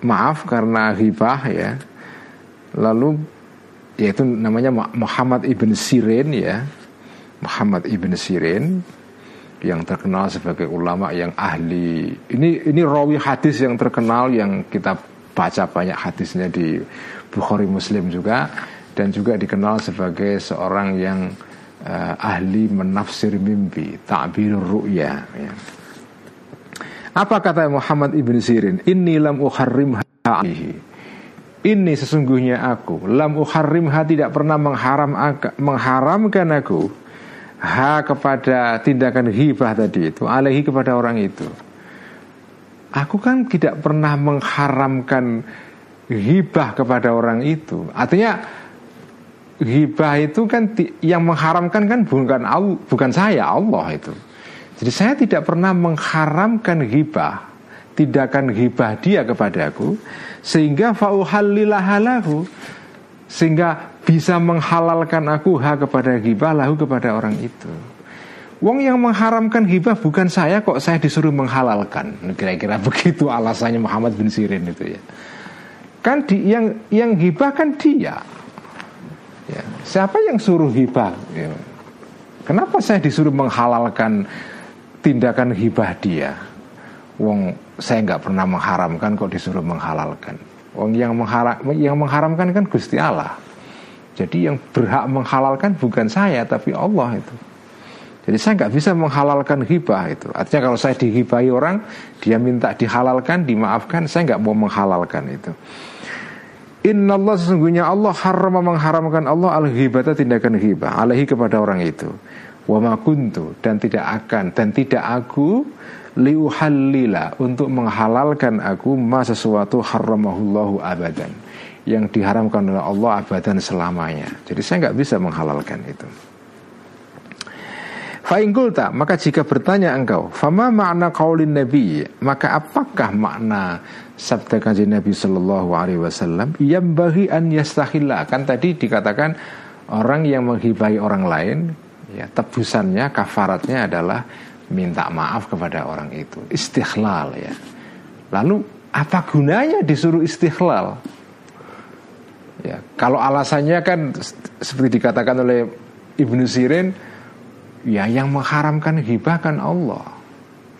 maaf karena hibah ya. Lalu yaitu namanya Muhammad ibn Sirin ya. Muhammad ibn Sirin yang terkenal sebagai ulama yang ahli. Ini ini rawi hadis yang terkenal yang kita baca banyak hadisnya di Bukhari Muslim juga dan juga dikenal sebagai seorang yang uh, ahli menafsir mimpi, ta'bir ru'ya ya. Apa kata Muhammad ibn Sirin? Ini lam uharrimha Ini sesungguhnya aku Lam uharrimha tidak pernah mengharam, mengharamkan aku Ha kepada tindakan hibah tadi itu Alehi kepada orang itu Aku kan tidak pernah mengharamkan hibah kepada orang itu Artinya hibah itu kan yang mengharamkan kan bukan Allah, bukan saya Allah itu. Jadi saya tidak pernah mengharamkan hibah, tindakan hibah dia kepadaku sehingga fauhallilahalahu sehingga bisa menghalalkan aku ha kepada hibah lahu kepada orang itu. Wong yang mengharamkan hibah bukan saya kok saya disuruh menghalalkan. Kira-kira begitu alasannya Muhammad bin Sirin itu ya. Kan di, yang yang hibah kan dia. Ya. Siapa yang suruh hibah? Ya. Kenapa saya disuruh menghalalkan tindakan hibah dia? Wong saya nggak pernah mengharamkan kok disuruh menghalalkan. Wong yang mengharam, yang mengharamkan kan Gusti Allah. Jadi yang berhak menghalalkan bukan saya tapi Allah itu. Jadi saya nggak bisa menghalalkan hibah itu. Artinya kalau saya dihibahi orang, dia minta dihalalkan, dimaafkan, saya nggak mau menghalalkan itu. Inna Allah sesungguhnya Allah haram mengharamkan Allah al hibata tindakan hibah alaihi kepada orang itu. Wa ma kuntu dan tidak akan dan tidak aku liuhallila untuk menghalalkan aku ma sesuatu haramahullahu abadan yang diharamkan oleh Allah abadan selamanya. Jadi saya nggak bisa menghalalkan itu. Fa'ingkulta maka jika bertanya engkau Fama makna kaulin Nabi Maka apakah makna Sabda kaji Nabi Sallallahu Alaihi Wasallam Yang bagi an yastahillah Kan tadi dikatakan Orang yang menghibai orang lain ya Tebusannya, kafaratnya adalah Minta maaf kepada orang itu. Istighlal ya. Lalu apa gunanya disuruh istighlal Ya, kalau alasannya kan seperti dikatakan oleh Ibnu Sirin, Ya yang mengharamkan hibah kan Allah.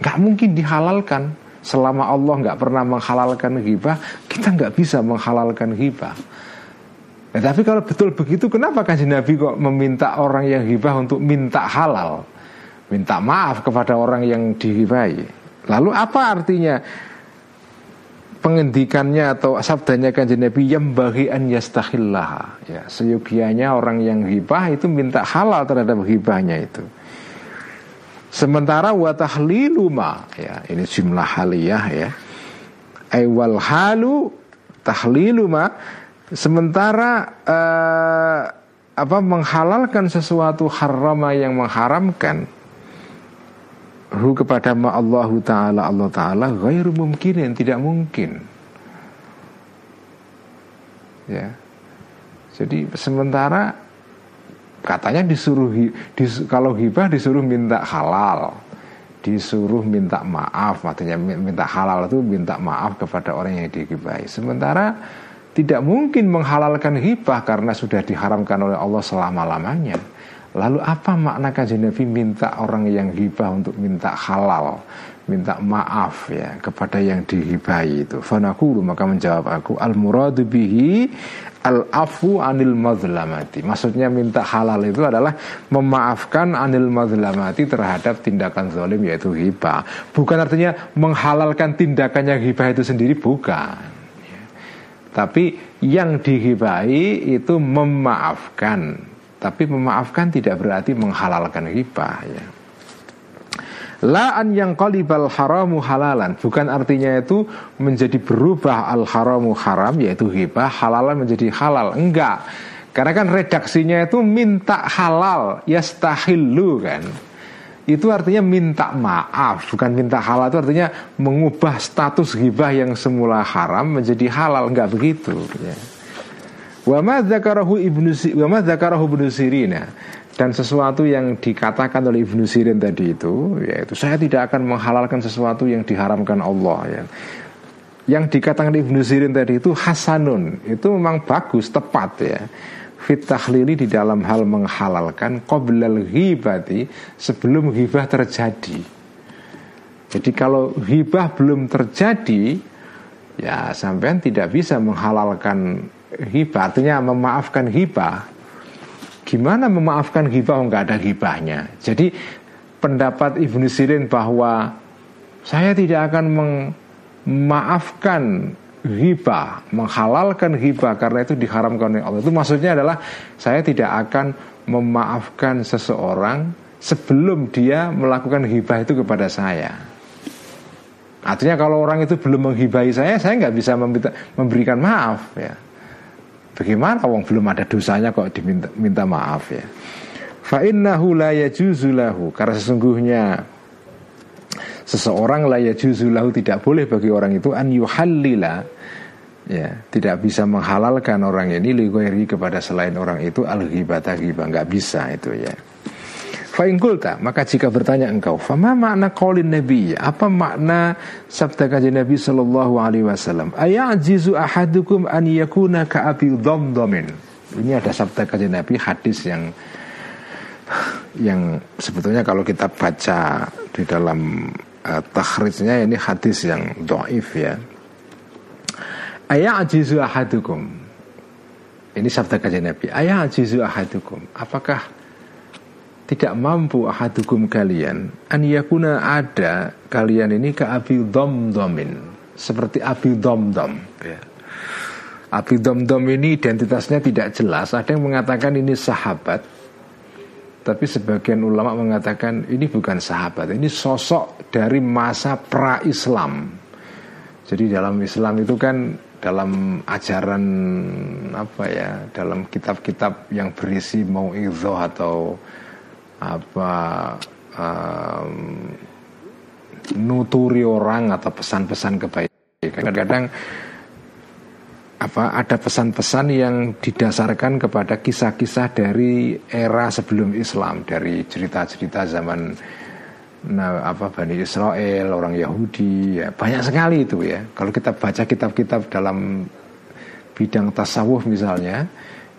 Gak mungkin dihalalkan Selama Allah gak pernah menghalalkan hibah Kita gak bisa menghalalkan hibah nah, Tapi kalau betul begitu Kenapa kan Nabi kok meminta orang yang hibah Untuk minta halal? Minta maaf kepada orang yang dihibahi Lalu apa artinya? Pengendikannya atau sabdanya kan Nabi yang bagi an yastakhillah. Ya seyogianya orang yang hibah itu minta halal terhadap hibahnya itu sementara wa ma. Ya ini jumlah haliyah ya. Aiwal halu tahlilu ma. Sementara uh, apa menghalalkan sesuatu harama yang mengharamkan hu kepada Allah taala Allah taala ghairu mungkin tidak mungkin. Ya. Jadi sementara katanya disuruh dis, kalau hibah disuruh minta halal. Disuruh minta maaf artinya minta halal itu minta maaf kepada orang yang dihibahi. Sementara tidak mungkin menghalalkan hibah karena sudah diharamkan oleh Allah selama-lamanya. Lalu apa makna kajian Nabi minta orang yang hibah untuk minta halal Minta maaf ya kepada yang dihibahi itu Fanakulu maka menjawab aku Al muradu bihi al afu anil mazlamati Maksudnya minta halal itu adalah Memaafkan anil mazlamati terhadap tindakan zalim yaitu hibah Bukan artinya menghalalkan tindakannya hibah itu sendiri Bukan. Tapi yang dihibahi itu memaafkan tapi memaafkan tidak berarti menghalalkan hibah ya. La'an yang qalibal haramu halalan. Bukan artinya itu menjadi berubah al haramu haram Yaitu hibah halalan menjadi halal. Enggak. Karena kan redaksinya itu minta halal Yastahillu kan? Itu artinya minta maaf. Bukan minta halal itu artinya mengubah status hibah yang semula haram menjadi halal. Enggak begitu. ya. Wa Ibnu wa ma dan sesuatu yang dikatakan oleh Ibnu Sirin tadi itu yaitu saya tidak akan menghalalkan sesuatu yang diharamkan Allah ya. Yang dikatakan Ibnu Sirin tadi itu hasanun, itu memang bagus, tepat ya. Fit tahlili di dalam hal menghalalkan qoblal ghibati sebelum ghibah terjadi. Jadi kalau ghibah belum terjadi ya sampean tidak bisa menghalalkan hibah. Artinya memaafkan hibah. Gimana memaafkan hibah nggak ada hibahnya? Jadi pendapat Ibnu Sirin bahwa saya tidak akan memaafkan hibah menghalalkan hibah karena itu diharamkan oleh Allah. Itu maksudnya adalah saya tidak akan memaafkan seseorang sebelum dia melakukan hibah itu kepada saya. Artinya kalau orang itu belum menghibahi saya, saya nggak bisa memberikan maaf ya. Bagaimana wong belum ada dosanya kok diminta minta maaf ya. Fa innahu la yajuzu lahu karena sesungguhnya seseorang la yajuzu lahu tidak boleh bagi orang itu an yuhallila ya tidak bisa menghalalkan orang ini lighairi kepada selain orang itu al ghibata ghibah enggak bisa itu ya. Fa'ingkulta Maka jika bertanya engkau Fama makna qaulin Nabi? Apa makna sabda kajian Nabi Sallallahu alaihi wasallam? Ayajizu ahadukum an yakuna ka'abi dhamdamin. Ini ada sabda kajian Nabi Hadis yang Yang sebetulnya kalau kita baca Di dalam uh, takhrijnya Ini hadis yang do'if ya. Ayah ajizu ahadukum. Ini sabda kajian Nabi. Ayah ajizu ahadukum. Apakah tidak mampu ahadukum kalian. An yakuna ada kalian ini ke abi dom domin seperti abi dom ya. dom ini identitasnya tidak jelas. Ada yang mengatakan ini sahabat. Tapi sebagian ulama mengatakan ini bukan sahabat. Ini sosok dari masa pra Islam jadi dalam Islam itu kan dalam ajaran apa ya dalam kitab-kitab yang berisi mau atau apa um, nuturi orang atau pesan-pesan kebaikan. Kadang-kadang apa ada pesan-pesan yang didasarkan kepada kisah-kisah dari era sebelum Islam, dari cerita-cerita zaman nah, apa Bani Israel, orang Yahudi, ya, banyak sekali itu ya. Kalau kita baca kitab-kitab dalam bidang tasawuf misalnya,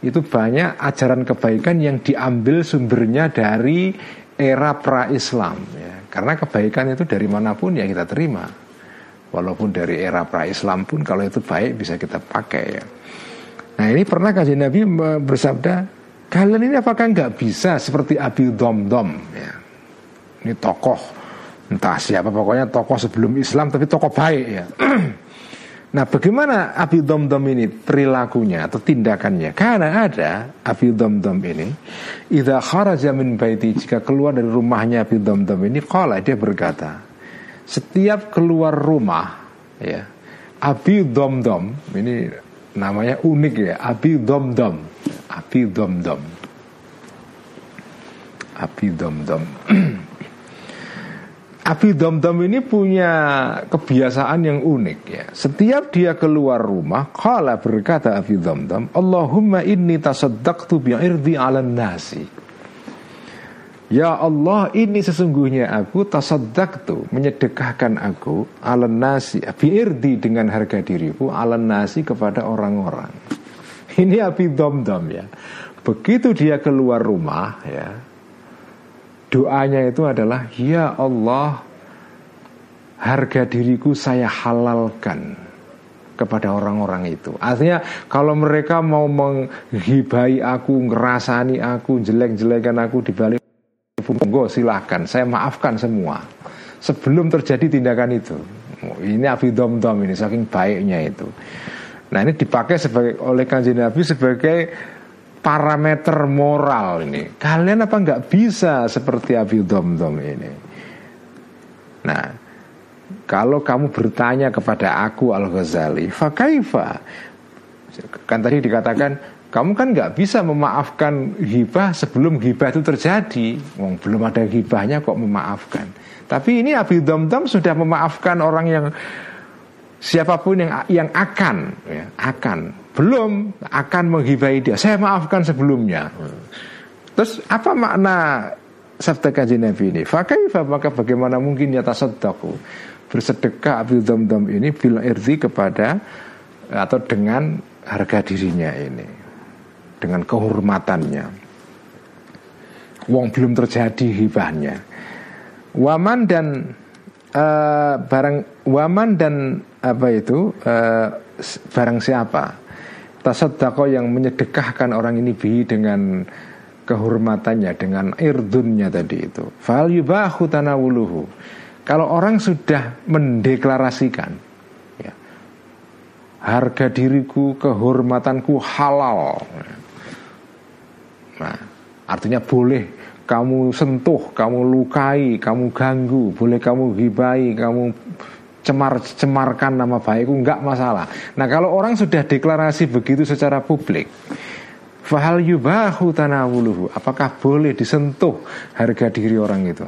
itu banyak ajaran kebaikan yang diambil sumbernya dari era pra-Islam ya. Karena kebaikan itu dari mana pun ya kita terima Walaupun dari era pra-Islam pun kalau itu baik bisa kita pakai ya Nah ini pernah kasih Nabi bersabda Kalian ini apakah nggak bisa seperti Abi Dom Dom ya. Ini tokoh Entah siapa pokoknya tokoh sebelum Islam tapi tokoh baik ya Nah bagaimana Abi Dom-Dom ini perilakunya atau tindakannya? Karena ada Abi Dom-Dom ini Idha kharaja min baiti Jika keluar dari rumahnya Abi Dom-Dom ini Kala dia berkata Setiap keluar rumah ya Abi Dom-Dom Ini namanya unik ya Abi Dom-Dom Abi Dom-Dom. Abi Dom-Dom Abi Domdom ini punya kebiasaan yang unik ya. Setiap dia keluar rumah, kala berkata Abi Domdom, Allahumma inni tasaddaqtu bi'irdi ala nasi. Ya Allah, ini sesungguhnya aku tasaddaqtu, menyedekahkan aku ala nasi, bi'irdi dengan harga diriku ala nasi kepada orang-orang. Ini Abi Domdom ya. Begitu dia keluar rumah ya, doanya itu adalah ya Allah harga diriku saya halalkan kepada orang-orang itu. Artinya kalau mereka mau menghibai aku, ngerasani aku, jelek-jelekan aku di balik monggo silahkan, saya maafkan semua. Sebelum terjadi tindakan itu. Ini Abi Dom ini saking baiknya itu. Nah ini dipakai sebagai oleh kanjeng Nabi sebagai parameter moral ini. Kalian apa nggak bisa seperti Abi Dom ini? Nah, kalau kamu bertanya kepada aku Al Ghazali, fakaifa? Kan tadi dikatakan kamu kan nggak bisa memaafkan hibah sebelum hibah itu terjadi. Wong belum ada hibahnya kok memaafkan. Tapi ini Abi Dom sudah memaafkan orang yang siapa pun yang yang akan ya, akan belum akan menghibai dia. Saya maafkan sebelumnya. Terus apa makna sabda kaji Nabi ini? Fakaifa maka bagaimana mungkin ya tasaddaku? Bersedekah Abil Dom ini bila irti kepada atau dengan harga dirinya ini. Dengan kehormatannya. Wong belum terjadi hibahnya. Waman dan uh, barang Waman dan apa itu? Uh, barang siapa tasaddaqo yang menyedekahkan orang ini bi dengan kehormatannya dengan irdunnya tadi itu. Fal yubahu tanawuluhu. Kalau orang sudah mendeklarasikan ya, harga diriku kehormatanku halal. Nah artinya boleh kamu sentuh, kamu lukai, kamu ganggu, boleh kamu gibai, kamu cemar cemarkan nama baikku nggak masalah. Nah kalau orang sudah deklarasi begitu secara publik, fahal yubahu tanawuluhu, apakah boleh disentuh harga diri orang itu?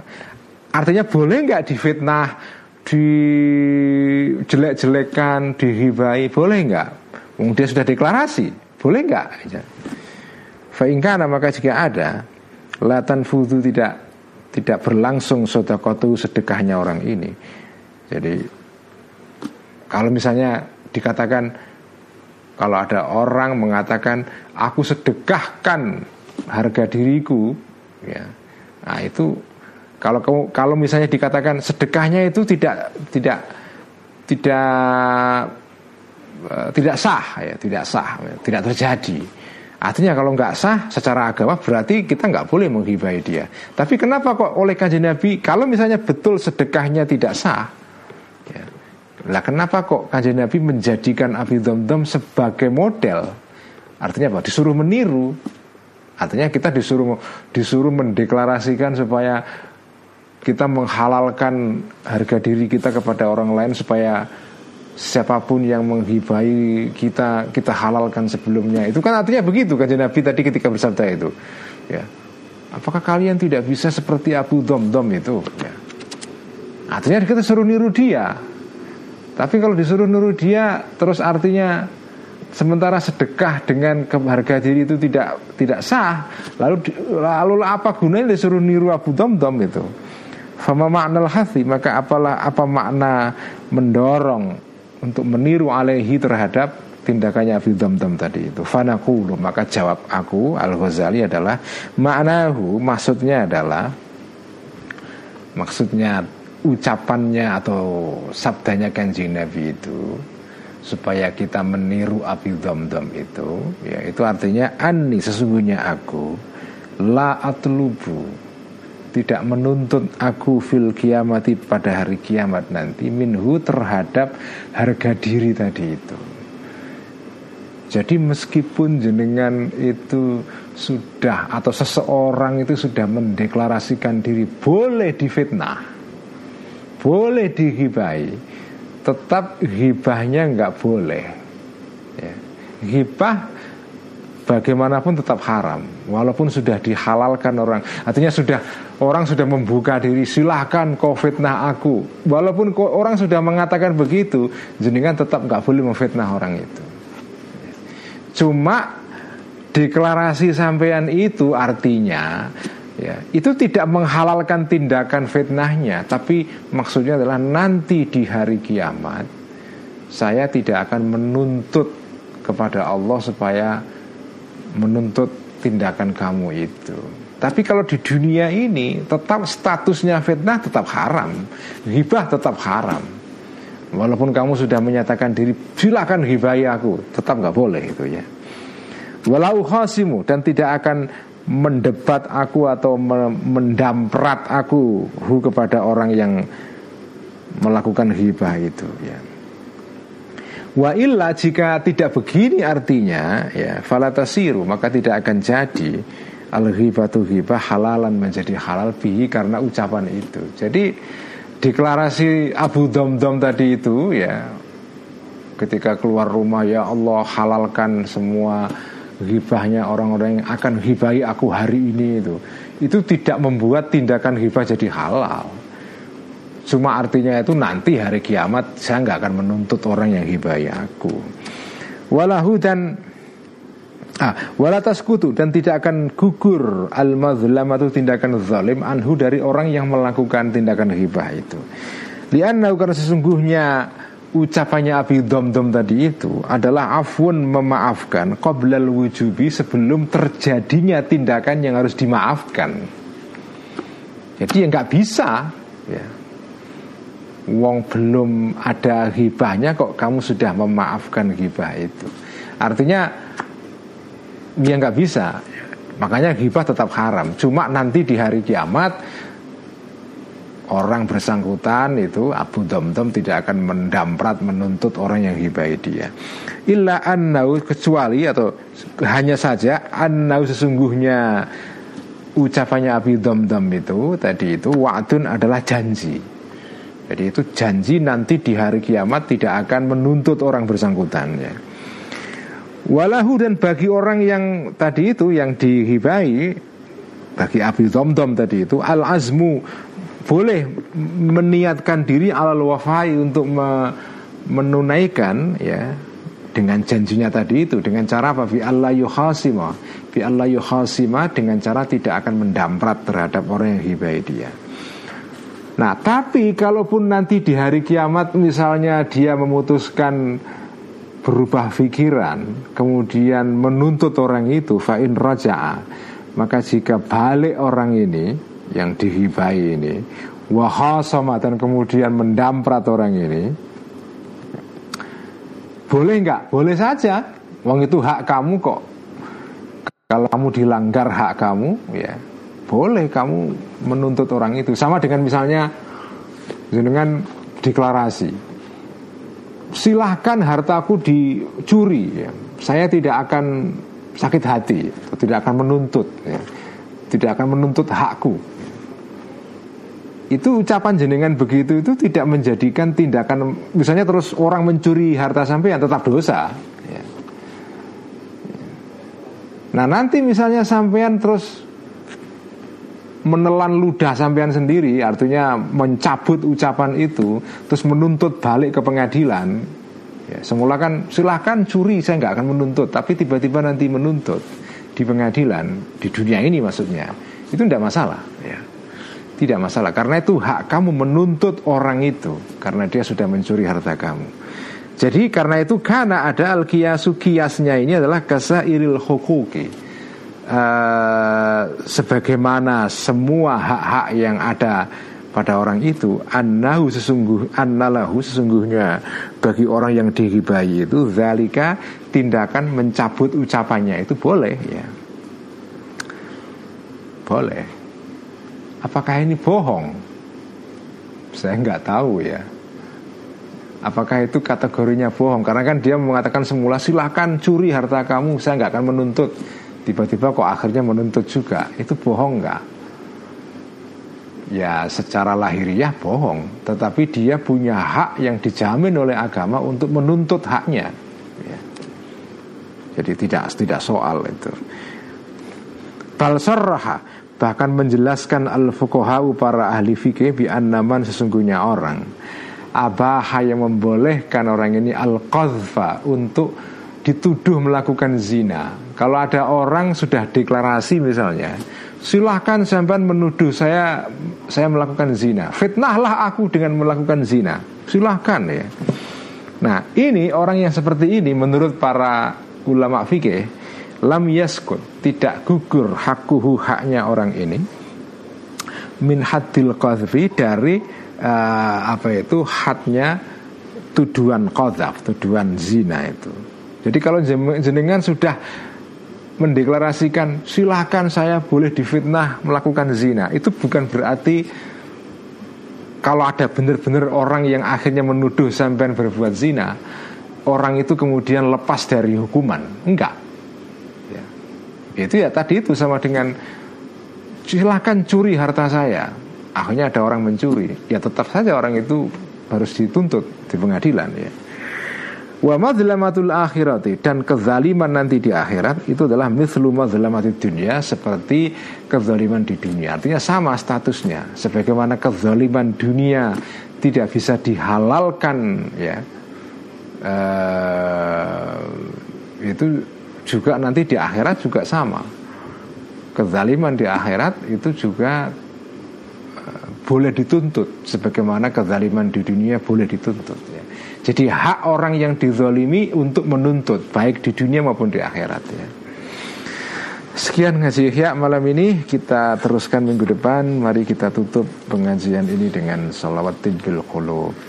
Artinya boleh nggak difitnah, dijelek-jelekan, dihibai, boleh nggak? Dia sudah deklarasi, boleh nggak? Faingkana maka jika ada latan fudu tidak tidak berlangsung sodakotu sedekahnya orang ini. Jadi kalau misalnya dikatakan kalau ada orang mengatakan aku sedekahkan harga diriku, ya, nah itu kalau kamu kalau misalnya dikatakan sedekahnya itu tidak tidak tidak uh, tidak sah ya tidak sah ya, tidak terjadi. Artinya kalau nggak sah secara agama berarti kita nggak boleh menghibai dia. Tapi kenapa kok oleh kajian Nabi kalau misalnya betul sedekahnya tidak sah lah kenapa kok kajian Nabi menjadikan Abi Domdom sebagai model? Artinya apa? Disuruh meniru. Artinya kita disuruh disuruh mendeklarasikan supaya kita menghalalkan harga diri kita kepada orang lain supaya siapa pun yang menghibai kita kita halalkan sebelumnya. Itu kan artinya begitu kan Nabi tadi ketika bersabda itu. Ya. Apakah kalian tidak bisa seperti Abu Dom Dom itu? Ya. artinya kita suruh niru dia tapi kalau disuruh niru dia terus artinya sementara sedekah dengan harga diri itu tidak tidak sah lalu lalu apa gunanya disuruh niru Abu Dom Dom itu Fama makna hati maka apalah apa makna mendorong untuk meniru alaihi terhadap tindakannya Abi Damdam tadi itu. Fanaqulu maka jawab aku Al Ghazali adalah maknahu maksudnya adalah maksudnya ucapannya atau sabdanya kanjeng Nabi itu supaya kita meniru Abi Damdam itu ya itu artinya ani sesungguhnya aku la atlubu tidak menuntut aku fil kiamati pada hari kiamat nanti minhu terhadap harga diri tadi itu. Jadi meskipun jenengan itu sudah atau seseorang itu sudah mendeklarasikan diri boleh difitnah, boleh dihibai, tetap hibahnya nggak boleh. Ya. Hibah bagaimanapun tetap haram walaupun sudah dihalalkan orang artinya sudah orang sudah membuka diri silahkan kau fitnah aku walaupun orang sudah mengatakan begitu jenengan tetap nggak boleh memfitnah orang itu cuma deklarasi sampean itu artinya ya itu tidak menghalalkan tindakan fitnahnya tapi maksudnya adalah nanti di hari kiamat saya tidak akan menuntut kepada Allah supaya menuntut tindakan kamu itu. Tapi kalau di dunia ini tetap statusnya fitnah tetap haram, hibah tetap haram. Walaupun kamu sudah menyatakan diri silakan hibahi aku, tetap nggak boleh itu ya. Walau khasimu dan tidak akan mendebat aku atau mendamprat aku hu kepada orang yang melakukan hibah itu ya. Wa illa jika tidak begini artinya ya falatasiru maka tidak akan jadi al ghibatu ghibah halalan menjadi halal bihi karena ucapan itu. Jadi deklarasi Abu Domdom tadi itu ya ketika keluar rumah ya Allah halalkan semua hibahnya orang-orang yang akan hibahi aku hari ini itu itu tidak membuat tindakan hibah jadi halal Cuma artinya itu nanti hari kiamat saya nggak akan menuntut orang yang hibai aku. Walahu dan ah, walatas kutu dan tidak akan gugur al atau tindakan zalim anhu dari orang yang melakukan tindakan hibah itu. Lianna karena sesungguhnya ucapannya Abi Dom-Dom tadi itu adalah afun memaafkan qoblal wujubi sebelum terjadinya tindakan yang harus dimaafkan. Jadi ya nggak bisa ya. Wong belum ada hibahnya kok kamu sudah memaafkan hibah itu. Artinya dia nggak bisa. Makanya hibah tetap haram. Cuma nanti di hari kiamat Orang bersangkutan itu Abu Domdom tidak akan mendamprat Menuntut orang yang hibai dia Illa annau kecuali Atau hanya saja Annau sesungguhnya Ucapannya Abu Domdom itu Tadi itu Wa'dun adalah janji jadi itu janji nanti di hari kiamat tidak akan menuntut orang bersangkutan ya. Walahu dan bagi orang yang tadi itu yang dihibai bagi Abi Domdom tadi itu al azmu boleh meniatkan diri alal wafai untuk me, menunaikan ya dengan janjinya tadi itu dengan cara apa? Fi Allah yuhasima fi Allah yuhasima dengan cara tidak akan mendamprat terhadap orang yang hibai dia. Nah, tapi kalaupun nanti di hari kiamat misalnya dia memutuskan berubah pikiran, kemudian menuntut orang itu fa'in raja'a, maka jika balik orang ini yang dihibai ini wahasama dan kemudian mendamprat orang ini boleh nggak? Boleh saja. Wong itu hak kamu kok. Kalau kamu dilanggar hak kamu, ya boleh kamu menuntut orang itu. Sama dengan misalnya dengan deklarasi. Silahkan hartaku dicuri. Ya. Saya tidak akan sakit hati, tidak akan menuntut, ya. tidak akan menuntut hakku itu ucapan jenengan begitu itu tidak menjadikan tindakan misalnya terus orang mencuri harta sampean tetap dosa. Ya. nah nanti misalnya sampean terus menelan ludah sampean sendiri artinya mencabut ucapan itu terus menuntut balik ke pengadilan ya, semula kan silahkan curi saya nggak akan menuntut tapi tiba-tiba nanti menuntut di pengadilan di dunia ini maksudnya. Itu tidak masalah ya tidak masalah karena itu hak kamu menuntut orang itu karena dia sudah mencuri harta kamu. Jadi karena itu karena ada al kiasu kiasnya ini adalah iril hukuki. Uh, sebagaimana semua hak-hak yang ada pada orang itu annahu sesungguh annalahu sesungguhnya bagi orang yang dihibahi itu zalika tindakan mencabut ucapannya itu boleh ya boleh Apakah ini bohong? Saya nggak tahu ya. Apakah itu kategorinya bohong? Karena kan dia mengatakan semula silahkan curi harta kamu, saya nggak akan menuntut. Tiba-tiba kok akhirnya menuntut juga. Itu bohong nggak? Ya secara lahiriah bohong, tetapi dia punya hak yang dijamin oleh agama untuk menuntut haknya. Ya. Jadi tidak tidak soal itu. Balsarraha bahkan menjelaskan al fuqahau para ahli fikih bi annaman sesungguhnya orang abaha yang membolehkan orang ini al qadhfa untuk dituduh melakukan zina. Kalau ada orang sudah deklarasi misalnya, silahkan sampai menuduh saya saya melakukan zina. Fitnahlah aku dengan melakukan zina. Silahkan ya. Nah ini orang yang seperti ini menurut para ulama fikih lam yaskut tidak gugur hakuhu haknya orang ini. Min hadil qadhfi dari uh, apa itu hadnya tuduhan qadhaf tuduhan zina itu. Jadi kalau jenengan sudah mendeklarasikan silahkan saya boleh difitnah melakukan zina. Itu bukan berarti kalau ada benar-benar orang yang akhirnya menuduh sampean berbuat zina orang itu kemudian lepas dari hukuman. Enggak itu ya tadi itu sama dengan silahkan curi harta saya. Akhirnya ada orang mencuri. Ya tetap saja orang itu harus dituntut di pengadilan ya. Wa madlamatul akhirati dan kezaliman nanti di akhirat itu adalah madlamatid dunia seperti kezaliman di dunia. Artinya sama statusnya. Sebagaimana kezaliman dunia tidak bisa dihalalkan ya. Uh, itu juga nanti di akhirat juga sama. Kezaliman di akhirat itu juga uh, boleh dituntut. Sebagaimana kezaliman di dunia boleh dituntut ya. jadi hak orang yang dizalimi untuk menuntut baik di dunia maupun di akhirat ya. Sekian ngaji ya malam ini. Kita teruskan minggu depan. Mari kita tutup pengajian ini dengan Salawat bil qulub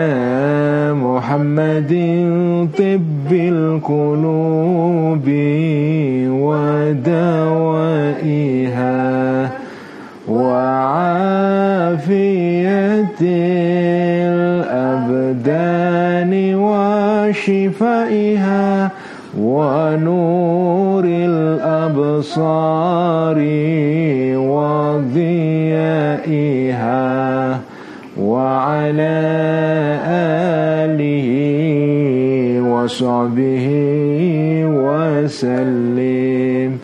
محمد طب القلوب ودوائها وعافية الأبدان وشفائها ونور الأبصار وضيائها وعلى وصحبه وسلم.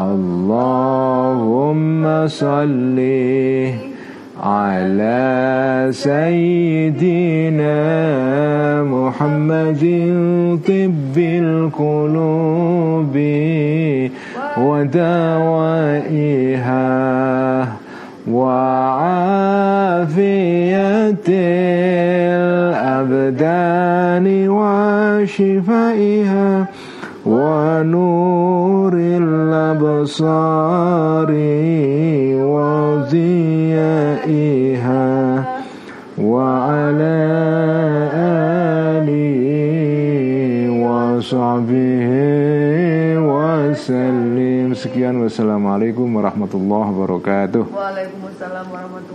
اللهم صلِّ على سيدنا محمد طب القلوب ودوائها وعافية الابدان وشفائها ونور الأبصار وضيائها وعلى آله وصحبه وسلم. سكيان والسلام عليكم ورحمة الله وبركاته. وعليكم السلام ورحمة الله